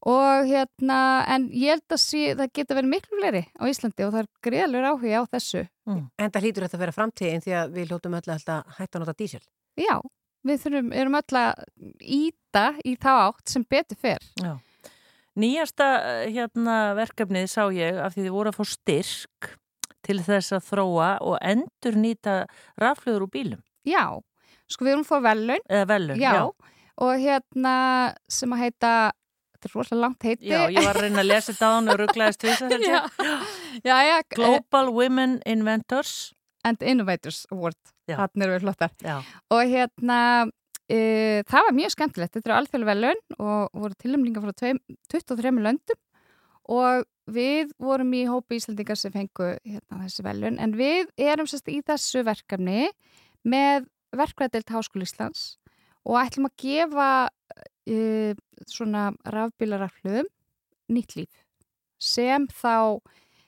P: Og hérna en ég held að sí, það geta verið miklu fleiri á Íslandi og það er greiðalur áhuga á þessu.
B: En það hlýtur þetta að vera framtíðin því að við hljótum öll að hætta að nota dísil.
P: Já, við þurfum, erum öll að íta í þá átt sem betur fer.
C: Já. Nýjasta eh, hérna, verkefnið sá ég af því þið voru að fá styrk til þess að þróa og endur nýta rafluður úr bílum.
P: Já, sko við erum að fá velun
C: Eða velun,
P: já.
C: já.
P: og hérna sem að heita þetta er rosalega langt heiti
C: Já, ég var að reyna að lesa þetta á hann og rugglaðist við það.
P: Já. já, já,
C: Global Women Inventors
P: and Innovators Award
C: Já.
P: hann eru við flottar
C: Já.
P: og hérna e, það var mjög skemmtilegt, þetta eru alþjóðlega velun og voru tilumlingar frá tveim- 23 löndum og við vorum í hópi Íslandingar sem fengu hérna, þessi velun en við erum sérst í þessu verkefni með verkvæðdelt Háskóla Íslands og ætlum að gefa e, svona rafbílarafluðum nýtt líf sem þá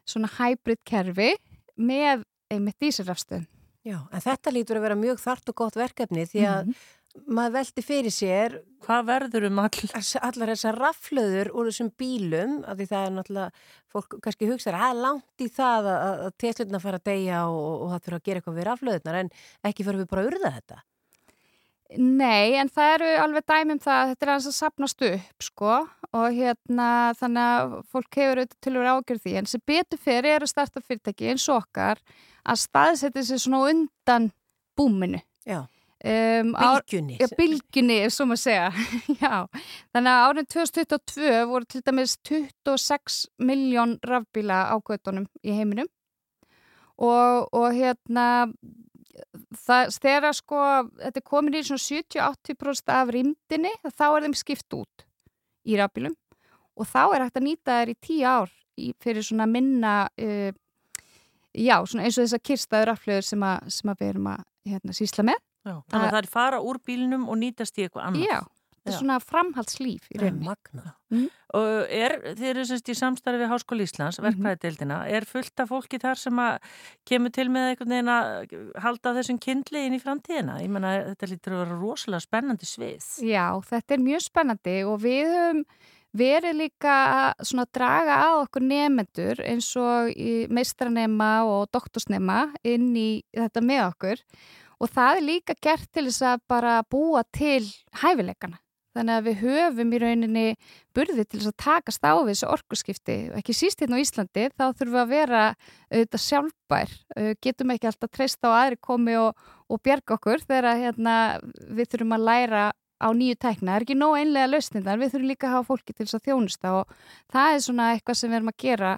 P: svona hybrid kerfi með einmitt dísilrafstöðum.
B: Já, en þetta lítur að vera mjög þart og gott verkefni því að maður veldi fyrir sér
C: Hvað verður um all...
B: allar þessar raflöður úr þessum bílum af því það er náttúrulega, fólk kannski hugsa að er langt í það að, að teslutna fara að deyja og, og það fyrir að gera eitthvað við raflöðunar en ekki fyrir við bara að urða þetta?
P: Nei, en það eru alveg dæmum það að þetta er aðeins að sapnast upp, sko, og hérna þannig að fólk hefur auðvitað til að vera ágjörð því, en sem betur fyrir er að starta fyrirtæki eins og okkar að staðsetja sér svona undan búminu.
B: Já,
P: Um,
B: Bylgjunni.
P: Já, bylgjunni, ef svo maður segja. Já, þannig að árið 2022 voru til dæmis 26 miljón rafbíla á göttunum í heiminum og, og hérna það, þegar sko þetta er komin í svona 70-80% af rýmdini, þá er þeim skipt út í rafbílum og þá er hægt að nýta þær í 10 ár í, fyrir svona minna uh, já, svona eins og þessar kirstaður raflöður sem, sem að við erum að hérna, sísla með.
C: Þannig að það er fara úr bílnum og nýtast í eitthvað annað.
P: Já, þetta er svona framhaldslíf í rauninni.
B: Magna.
C: Og er, þeir eru semst í samstarfi við Háskóli Íslands, verkfræðdeildina, er fullt af fólki þar sem að kemur til með einhvern veginn að halda þessum kindli inn í framtíðina? Ég menna, þetta lítur að vera rosalega spennandi svið.
P: Já, þetta er mjög spennandi og við höfum verið líka að draga að okkur nefendur eins og í meistranema og doktorsnema inn í þetta með okkur og það er líka gert til þess að bara búa til hæfileikana. Þannig að við höfum í rauninni burði til þess að takast á við þessu orkuskipti. Ekki síst hérna á Íslandi, þá þurfum við að vera auðvitað sjálfbær. Getum ekki alltaf treyst á að aðri komi og, og bjarga okkur þegar hérna, við þurfum að læra á nýju tækna. Það er ekki nóg einlega lausnindar, við þurfum líka að hafa fólki til þess að þjónusta og það er svona eitthvað sem við erum að gera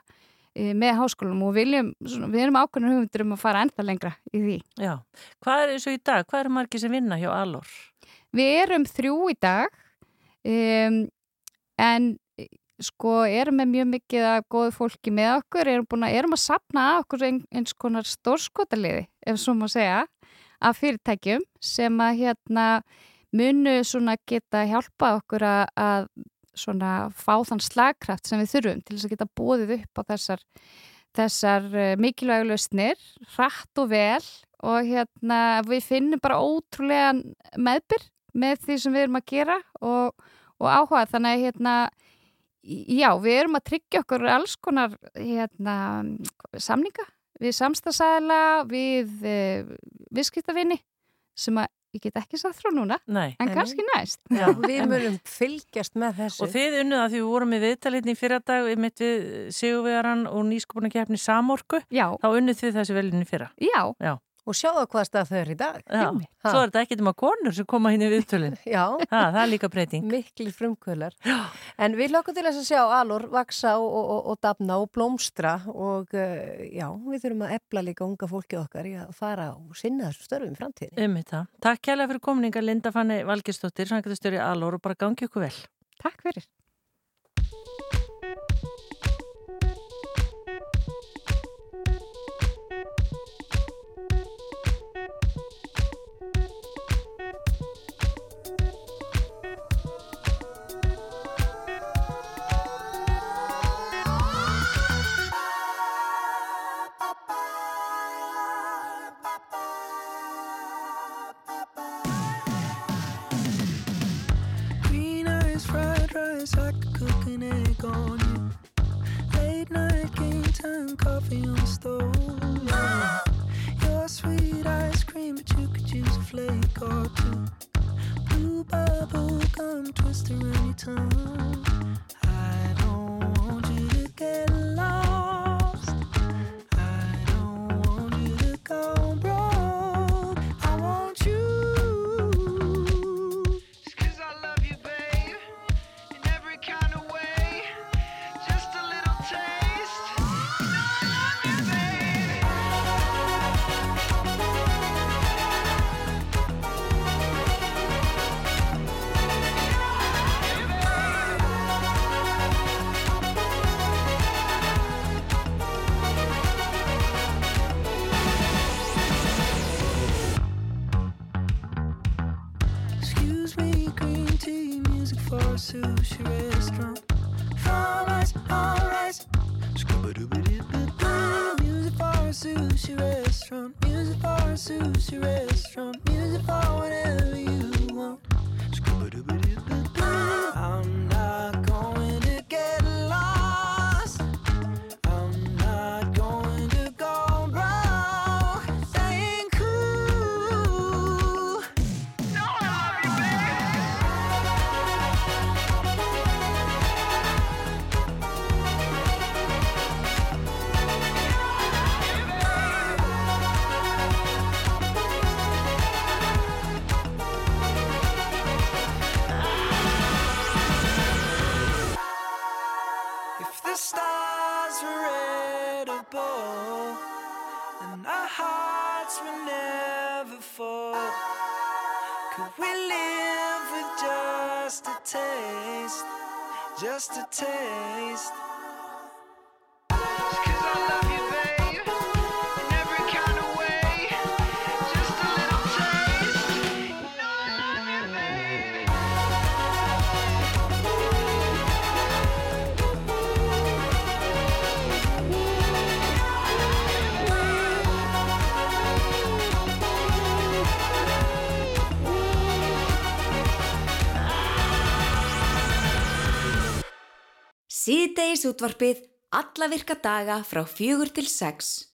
P: með háskólum og viljum, svona, við erum ákveðnum hugmyndur um að fara ennþá lengra í því.
C: Já. Hvað er og í dag? Hvað eru margir sem vinna hjá Alor?
P: Við erum þrjú í dag um, en eh, sko erum með mjög mikið af góðu fólki með okkur, erum, búin að, erum að sapna að okkur ein, eins konar stórskotaliði, ef svo má segja, af fyrirtækjum sem að hérna munu svona geta hjálpa okkur að, að svona fá þann slagkraft sem við þurfum til þess að geta bóðið upp á þessar, þessar uh, mikilvægu lausnir, hratt og vel og hérna við finnum bara ótrúlega meðbyr með því sem við erum að gera og, og áhuga. Þannig að hérna já, við erum að tryggja okkur alls konar hérna, samninga við samstagsæðla, við uh, viðskiptavinni sem að ég get ekki sagt frá núna
C: Nei.
P: en kannski næst
B: Já, við munum fylgjast með þessu.
C: Og þið unnuð að því við vorum í viðtalitni í fyrra dag mitt við Sigurvegaran og nýskupuna kefni Samorku.
P: Já.
C: Þá unnuð þið þessi velinni fyrra.
P: Já.
C: Já.
B: Og sjáðu hvað stað þau eru í dag.
C: Já. Svo er þetta ekkert um að konur sem koma hinn í viðtölinn.
B: Já.
C: Ha, það er líka breyting.
B: Mikli frumkvölar. En við lögum til þess að sjá alor vaksa og, og, og dafna og blómstra og uh, já, við þurfum að epla líka unga fólki okkar í að fara og sinna þessum störfum í framtíðin.
C: Um þetta. Takk kærlega fyrir kominninga Linda Fanni Valgistóttir, sangatastöri Alor og bara gangi ykkur vel.
P: Takk fyrir.
K: Late night game time, coffee on the stove. Your sweet ice cream, but you could use a flake or two. Blue gum. I don't want you to get
H: useless. Ríkisútvarpið alla virka daga frá fjögur til sex.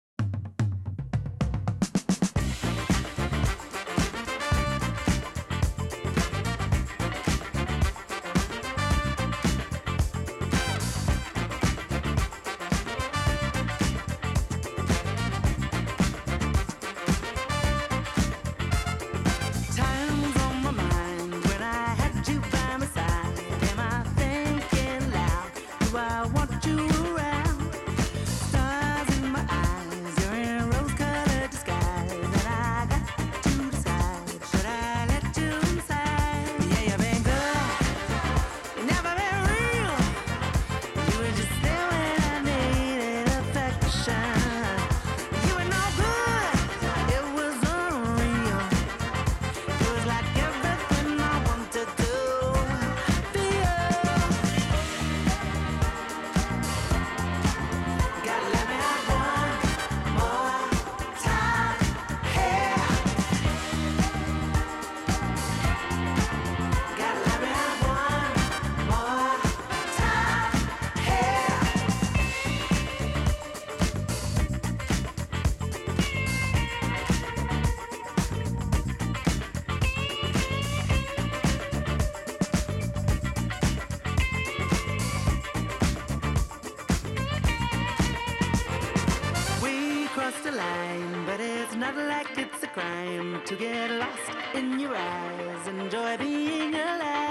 K: to get lost in your eyes. Enjoy being alive.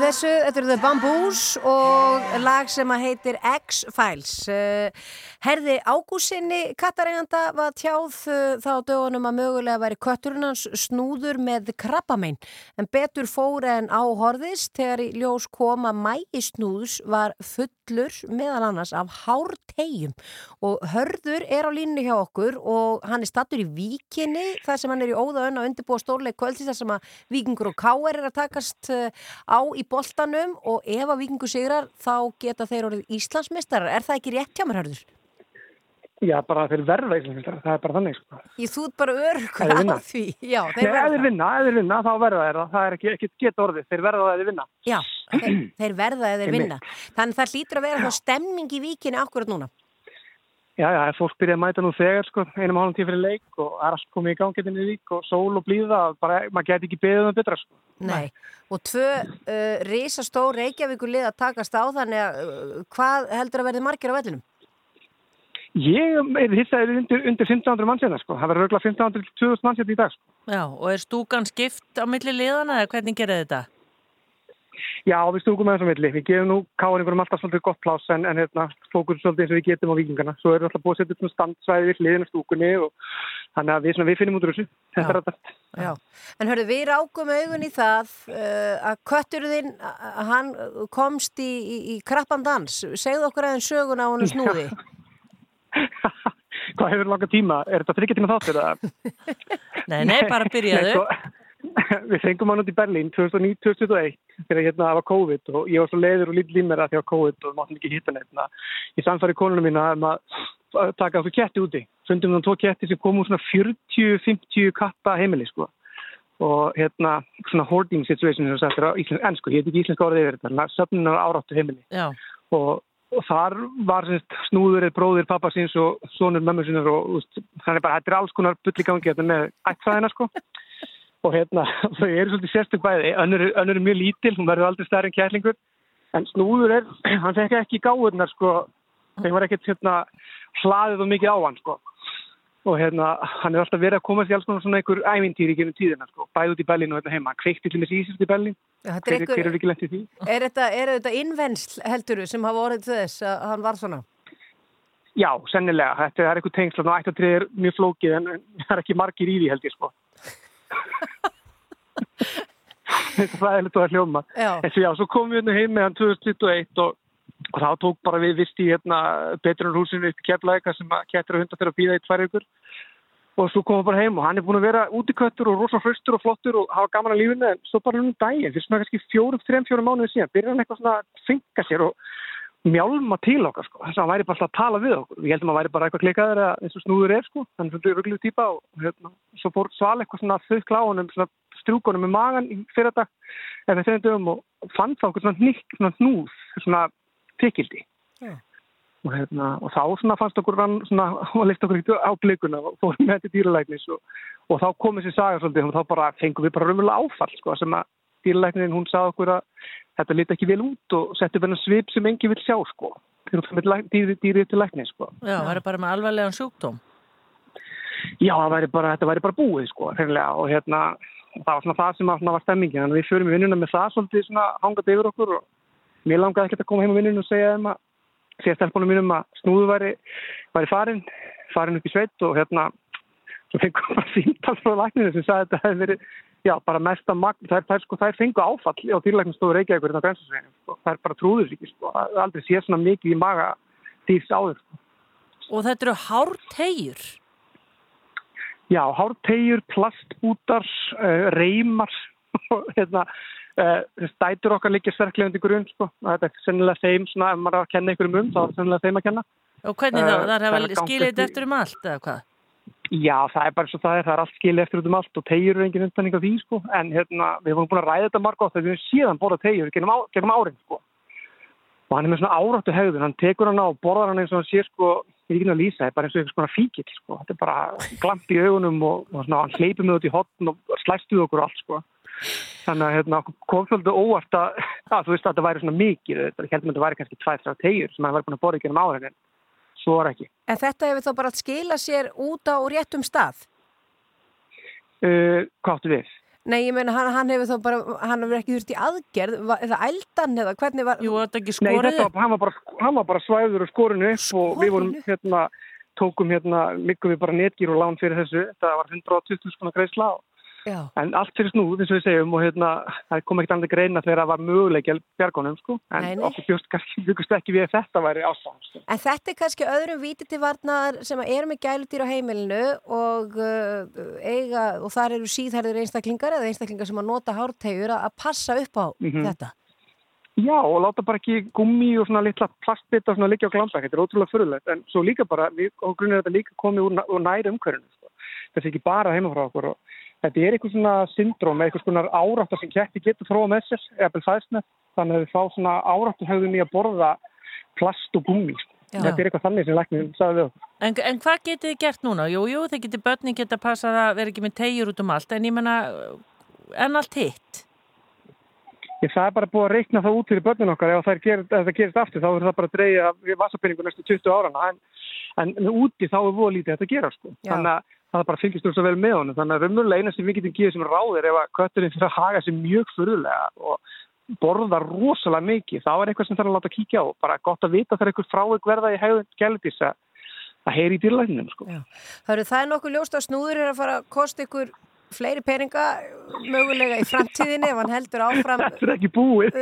B: Í þessu, þetta eru The Bamboos og lag sem að heitir X-Files. Herði Ágúsinni Katarinanda var tjáð uh, þá dögunum að mögulega væri kötturinn hans snúður með krabbamein. En betur fór en á horðist þegar í ljós koma mægi snúðs var fullur meðal annars af hártegjum. Og hörður er á línu hjá okkur og hann er stattur í víkinni þar sem hann er í óða önn að undirbúa stórleik kvöldsins þar sem að vikingur og káer er að takast uh, á í boltanum og ef að vikingur sigrar þá geta þeir orðið Íslandsmeistarar. Er það ekki rétt hjá mér, hörður?
Q: Já, bara þeir verða Íslandsmeistarar, það er bara þannig sko.
B: Ég þú ert bara örgur á því. Já,
Q: Nei,
B: þeir
Q: ef
B: verða.
Q: þeir vinna, þeir vinna, þá verða þeir það, það er ekki, ekki geta orðið, þeir verða þeir vinna.
B: Já, þeir, þeir verða þeir vinna. Þannig það hlýtur að vera þá stemning í víkinni akkurat núna.
Q: Já, já, fólk byrjaði að mæta nú þegar, sko, einum hálfum tíu fyrir leik og er allt komið í gangetinn í vík og sól og blíða, bara, maður geti ekki beðið um betra, sko.
B: Nei. Og tvö uh, risastór Reykjavíkur lið að takast á þannig að uh, hvað heldur að verði margir á vellinum?
Q: Ég er hissaður undir, undir 1500 mannsina, sko, það verður örgulega 1500 til 2000 mannsina í dag, sko.
C: Já, og er stúkan skipt á milli liðana eða hvernig gerir þetta?
Q: Já, við stungum með þessum milli, við gefum nú káningurum alltaf svolítið gott pláss en, en hérna, fókur svolítið eins og við getum á vikingana. Svo erum við alltaf búið að setja upp svona standsvæði við hliðina á stúkunni og þannig að við, svona, við finnum út úr þessu. Þetta er þetta.
B: Já. En hörðu, við rákum augun í það uh, að kötturðinn, hann komst í, í, í krappan dans. Segðu okkur aðeins söguna á hann snúði.
Q: Hvað hefur langa tíma? Er þetta þryggja tíma þáttur?
C: Nei, nei, bara byrjaðu.
Q: Nei, sko, við fengum hann út í Berlín 2009-2021 þegar hérna það var COVID og ég var svo leiður og lítið límera því að COVID og máttum ekki hitta neitt. Ég samfæri konunum mína um að að taka þessu ketti úti. Fundum við tvo ketti sem kom úr svona 40-50 katta heimili sko. Og hérna svona hoarding situation sem þetta er á íslensk, ennsku, ég heit ekki íslenska orðið yfir þetta, söfnunar áráttu heimili.
C: Já.
Q: Og, og þar var semst, snúðurinn bróðir pappa síns og sonur mömmu sinnar og þannig bara er alls konar í gangi þetta með ættfæðina sko. Og hérna þau eru svolítið sérstök bæði. Önnur, önnur er mjög lítil, hún verður aldrei stærri en kætlingur en snúður er, hann fekk ekki gáðurnar sko, þeim var ekkert hérna hlaðið og mikið á hann sko og hérna hann er alltaf verið að koma sér alls konar svona einhver ævintýri gennum tíðina sko, bæði út í Berlín og hérna heima, hann kveikti til með sísist í
B: er
Q: hver, er ekki lent í því?
B: Er þetta, er þetta innvennsl helduru sem hafa orðið til þess að hann var svona?
Q: Já, sennilega. Þetta er eitthvað tengsl og ættatrið er mjög flókið en það er ekki margir í því held ég sko. Þetta er fræðilegt að hljóma.
B: Já.
Q: En svo já, svo komum við hérna heim með hann 2021 og, og þá tók bara við vist í hérna Betrunarhúsinu upp í Keflæka sem að kettir og hundar þeirra að býða í tvær ykkur og svo komum við bara heim og hann er búin að vera útiköttur og rosa hraustur og flottur og hafa gaman að lífinu en svo bara um daginn, fyrir svona kannski fjórum, þrem, fjórum mánuðið síðan, byrjar hann eitthvað svona að finka sér og mjálma til okkar sko, þess að hann væri bara alltaf að tala við okkur. Við heldum að hann væri bara eitthvað klikaður eins og snúður er sko, þannig að þetta er ruggluð típa og hérna, svo fór sval eitthvað svona þau honum, svona strúkonum með magan í fyrir dag, eða þeim dögum og fann þá eitthvað svona nýtt, svona hnúð svona tekildi
B: Já.
Q: og, hérna, og þá fannst okkur hann svona, og leist okkur á blikuna og fórum með þetta dýralæknis og, og þá kom þessi saga svolítið og þá bara fengum við bara raunverulega áfall sko, sem að dýralæknin hún sagði okkur að þetta liti ekki vel út og setti hennar svip sem engi vil sjá sko dýrið dýri til læknis sko
C: Já, það er bara með alvarlegan sjúkdóm.
Q: Já, væri bara, þetta væri bara búið sko, hreinlega og hérna, það var svona það sem var stemmingin, þannig að við förum í vinnuna með það svolítið svona hangað yfir okkur og mér langaði ekkert að koma heim á vinnuna og segja þeim að segja stelpunum mínum að snúðu væri, væri farin, farin upp í sveit og hérna, svo fengum við bara síntal frá lækninu sem sagði að þetta hefði verið, já, bara mesta magn, þær, þær, sko, þær fengu áfall á dýrlæknastofur Reykjavíkur þetta á grensasveginn, sko, þær bara trúður ekki, sko, aldrei séð svona mikið í maga dýrs áður, sko.
C: Og þetta eru hártegjur.
Q: Já, hártegjur, plastbútar, uh, reymar og hérna, stætur okkar líka sterklega undir grunn, sko. Þetta er sennilega þeim, svona, ef maður er að kenna einhverjum um, þá er það sennilega þeim að kenna.
C: Og hvernig
Q: Eh,
C: þá? Það er
Q: það er
C: að
Q: að
C: skilja þetta
Q: eftir-
C: um allt, eða hvað?
Q: Já, það er bara svo það er, það er allt skilið eftir um allt og tegjur er engin undanning af því, sko. En hérna, við vorum búin að ræða þetta margótt þegar við höfum síðan borðað tegjur genum, á, genum árin, sko. Og hann er með svona áráttu hegðun, hann tekur hann á og borðar hann eins og hann sé, sko, ég er ekki að lýsa, það er bara eins og einhvers konar fíkil, sko. Þetta er bara glamp í augunum og, og svona, hann hleypur með út í hotn og slæst við okkur og allt, sko. Þannig að hérna, kom svolítið óvart að, að þú veist að þetta væri svona mikið, þetta heldur með þetta væri kannski tvær, þrjá tegjur sem hann væri búin að borða í genum árin, en svo var ekki.
B: En þetta hefur þá bara að skila sér út á réttum stað?
Q: Uh, hvað áttu við?
B: Nei, ég meina, hann, hann hefur þá bara, hann hefur ekki þurft í aðgerð, eða ældan eða hvernig var...
C: Jú, þetta ekki
Q: Nei, þetta hann, var bara, hann var bara svæður og skorinu upp og við vorum hérna, tókum hérna, miklum við bara netgýr og lán fyrir þessu. Þetta var 120 skona greiðsla og
B: Já.
Q: En allt fyrir snúð, eins og við segjum, og hérna, það kom ekkert annað greina þegar það var möguleik bjargónum, sko. En
B: Nei, nei.
Q: okkur bjóst kannski, byggust ekki við þetta væri ástæðan, sko.
B: En þetta er kannski öðrum víti til varnar sem eru með gæludýr á heimilinu og uh, eiga, og þar eru síðhærður einstaklingar eða einstaklingar sem að nota hártegjur að passa upp á
Q: Mhm.
B: þetta.
Q: Já, og láta bara ekki gummi og svona litla plastbita svona liggja á glambæk, þetta er ótrúlega fyrirlegt, en svo líka bara, við, og grunnir þetta líka komið úr, úr næri umhverfinu, sko. Þetta er ekki bara heima frá okkur og þetta er eitthvað svona syndróm, eitthvað svona áráttar sem ketti getur þróa með sér, eða fæðsnett, þannig að við fá svona áráttar höfðum í að borða plast og gummi, sko. Þetta er eitthvað þannig sem læknum sagði við okkur.
C: En, en hvað getið þið gert núna? Jú, jú, þið getið börnin geta passað að vera ekki með tegjur út um allt, en ég menna, en allt hitt.
Q: Ég það er bara búið að reikna það út fyrir börnin okkar ef það, gerist aftur þá er það bara að dreyja við vassapinningu næstu 20 árana en, en úti þá er búið lítið þetta að gera sko. Þannig að það bara fylgist þú svo vel með honum þannig að raunverulega eina sem við getum gefið sem ráðir ef að kötturinn fyrir að haga sig mjög fyrirlega og borða rosalega mikið þá er eitthvað sem þarf að láta kíkja á bara gott að vita þegar eitthvað frávik verða í hegðun gæludís að heyri í dýrlæknum sko.
B: Það eru það nokkuð ljóst að snúður er að fara að kosta ykkur fleiri peninga mögulega í framtíðinni ef hann heldur áfram
Q: Þetta er ekki búið.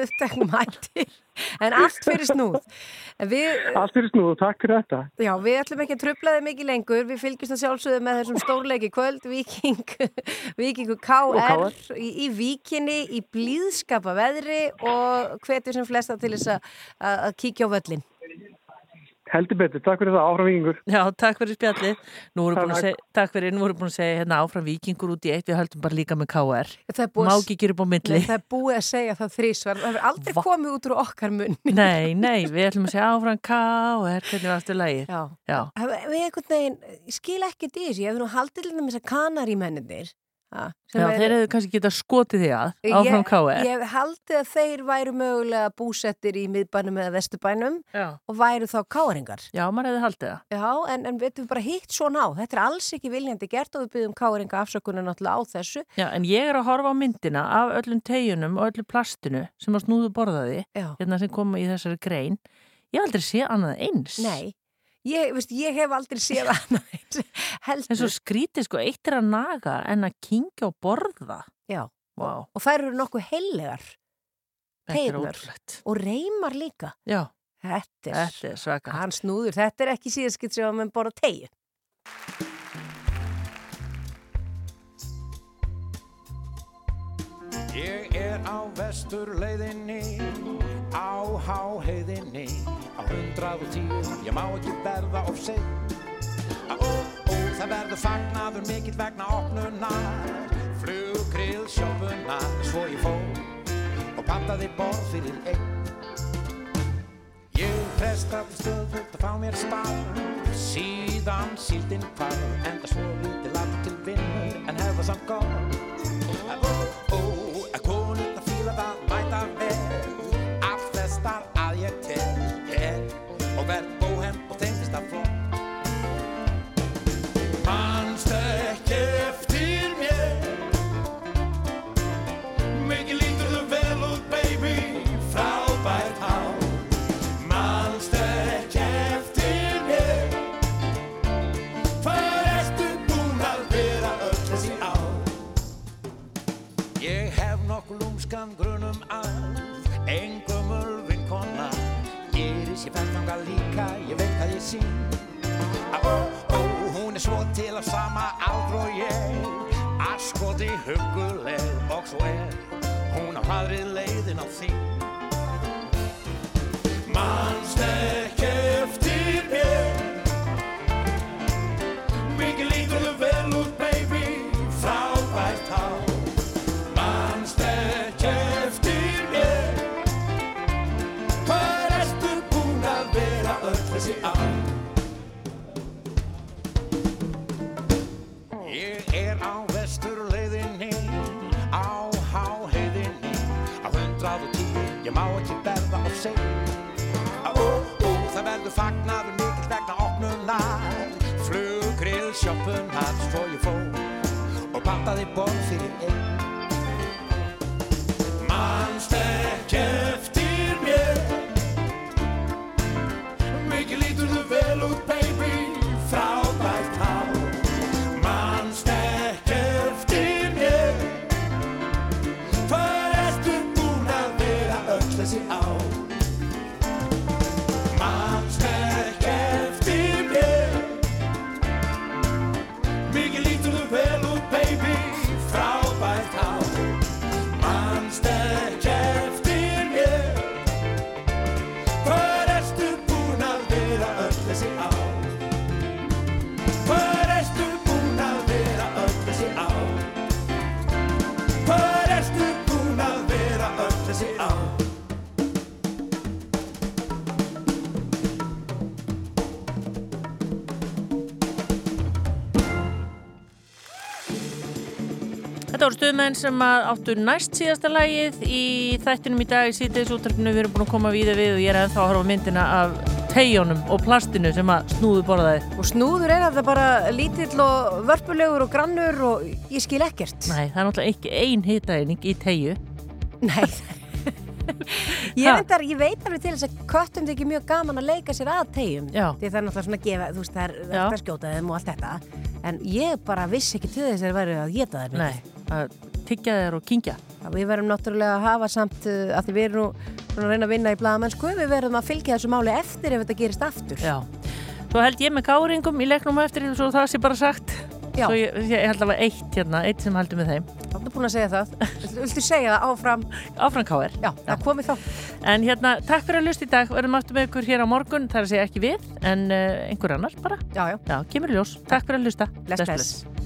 B: en allt fyrir snúð. En við,
Q: Allt fyrir snúð, takk fyrir þetta.
B: Já, við ætlum ekki að trubla þið mikið lengur. Við fylgjumst að sjálfsögðu með þessum stórleiki kvöld. Viking, Vikingu KR í, í Víkinni í blíðskapa veðri og hvetjum sem flesta til þess að kíkja á völlin
Q: heldur betur, takk fyrir það, áfram vikingur
C: Já, takk fyrir spjallið. Nú voru búin að
Q: Takk.
C: segja, takk fyrir, nú voru búin að segja hérna áfram vikingur út í eitt, við höldum bara líka með KR.
B: Það er búið
C: Má
B: að-
C: ekki gera upp á milli.
B: Nei, það er búið að segja það þrísvar það hefur aldrei komið út úr okkar munni
C: Nei, nei, við ætlum að segja áfram KR, hvernig var aftur lagið?
B: Já.
C: Já.
B: Við einhvern veginn, ég skil ekki dís, ég hef nú haldið til þess að kanari mennir
C: Já, þeir hefðu kannski getað skotið því að, áfram KR.
B: ég hef haldið að þeir væru mögulega búsettir í miðbænum eða vesturbænum
C: Já.
B: og væru þá káringar.
C: Já, maður hefði haldið það.
B: Já, en, en við við bara hitt svona á. Þetta er alls ekki viljandi gert og við byggjum káringa afsökunar náttúrulega á þessu.
C: Já, en ég er að horfa á myndina af öllum tegjunum og öllu plastinu sem að snúðu borðaði,
B: Já.
C: hérna sem kom í þessari grein. Ég aldrei séð annað eins.
B: Nei, ég, veist, ég hef aldrei séð annað eins. heldur.
C: En svo skrítið sko, eitt er að naga en að kingja og borða.
B: Já,
C: Vá.
B: og þær eru nokkuð heillegar.
C: Þetta er
B: Teygnar.
C: ótrúlegt.
B: Og reymar líka.
C: Já.
B: Þetta er,
C: Þetta er svaka.
B: Hann snúður, þetta er ekki síðaskitt sem að mann borða tegju.
A: Ég er á vesturleiðinni, á háheiðinni, á hundrað og tíu, ég má ekki verða of seint. Ó, ó, það verður fagnaður mikill vegna opnunar, fluggril sjópunar, svo ég fór og pantaði borð fyrir einn. Ég prestaði stöðvöld að fá mér spar, síðan síldinn hvar, enda svo lítið latur til vinnur, en hefða samt góð. Sín. Ó, ó, hún er svo til á sama aldru og ég Askoti huguleg og svo er. Hún á hraðri leiðin á því Manst ekki og fagnaði mikill vegna opnunar. Flug, grill, sjöppun hans svo ég fó og pantaði borð fyrir einn.
C: Mannsteg voru stuðmenn sem að áttu næst síðasta lagið í þættinum í dag í síðdeis úttarpinu við erum búin að koma við við og ég er ennþá að horfa myndina af teigjónum og plastinu sem að snúðu borðaði.
B: Og snúður er þetta bara lítill og vörpulegur og grannur og ég skil ekkert.
C: Nei, það er náttúrulega ekki ein hitaeining í teigju.
B: Nei. Ég, reyndar, ég veit alveg til þess að köttum þykir mjög gaman að leika sér að tegjum því það er náttúrulega svona að gefa, þú veist, það er
C: Já.
B: það að skjóta þeim og allt þetta en ég bara vissi ekki til þess að þeir væri að geta
C: Nei, að tyggja þeir og kingja
B: Já, Við verðum náttúrulega að hafa samt uh, að við erum nú að reyna að vinna í blaðamennsku við verðum að fylgja þessu máli eftir ef þetta gerist aftur
C: Já. Svo held ég með káringum í leiknum eftir svo það sé bara sagt.
B: Já.
C: Svo ég, ég held að það var eitt hérna, eitt sem heldur með þeim.
B: Þá ertu búin að segja það Viltu- segja það áfram?
C: Áfram káir.
B: Já, það komið þá.
C: En hérna, takk fyrir að lusta í dag. Verðum aftur með ykkur hér á morgun. Það er að segja ekki við, en uh, einhver annar bara.
B: Já, já.
C: Já, kemur í ljós. Takk fyrir að lusta.
B: Bless, bless.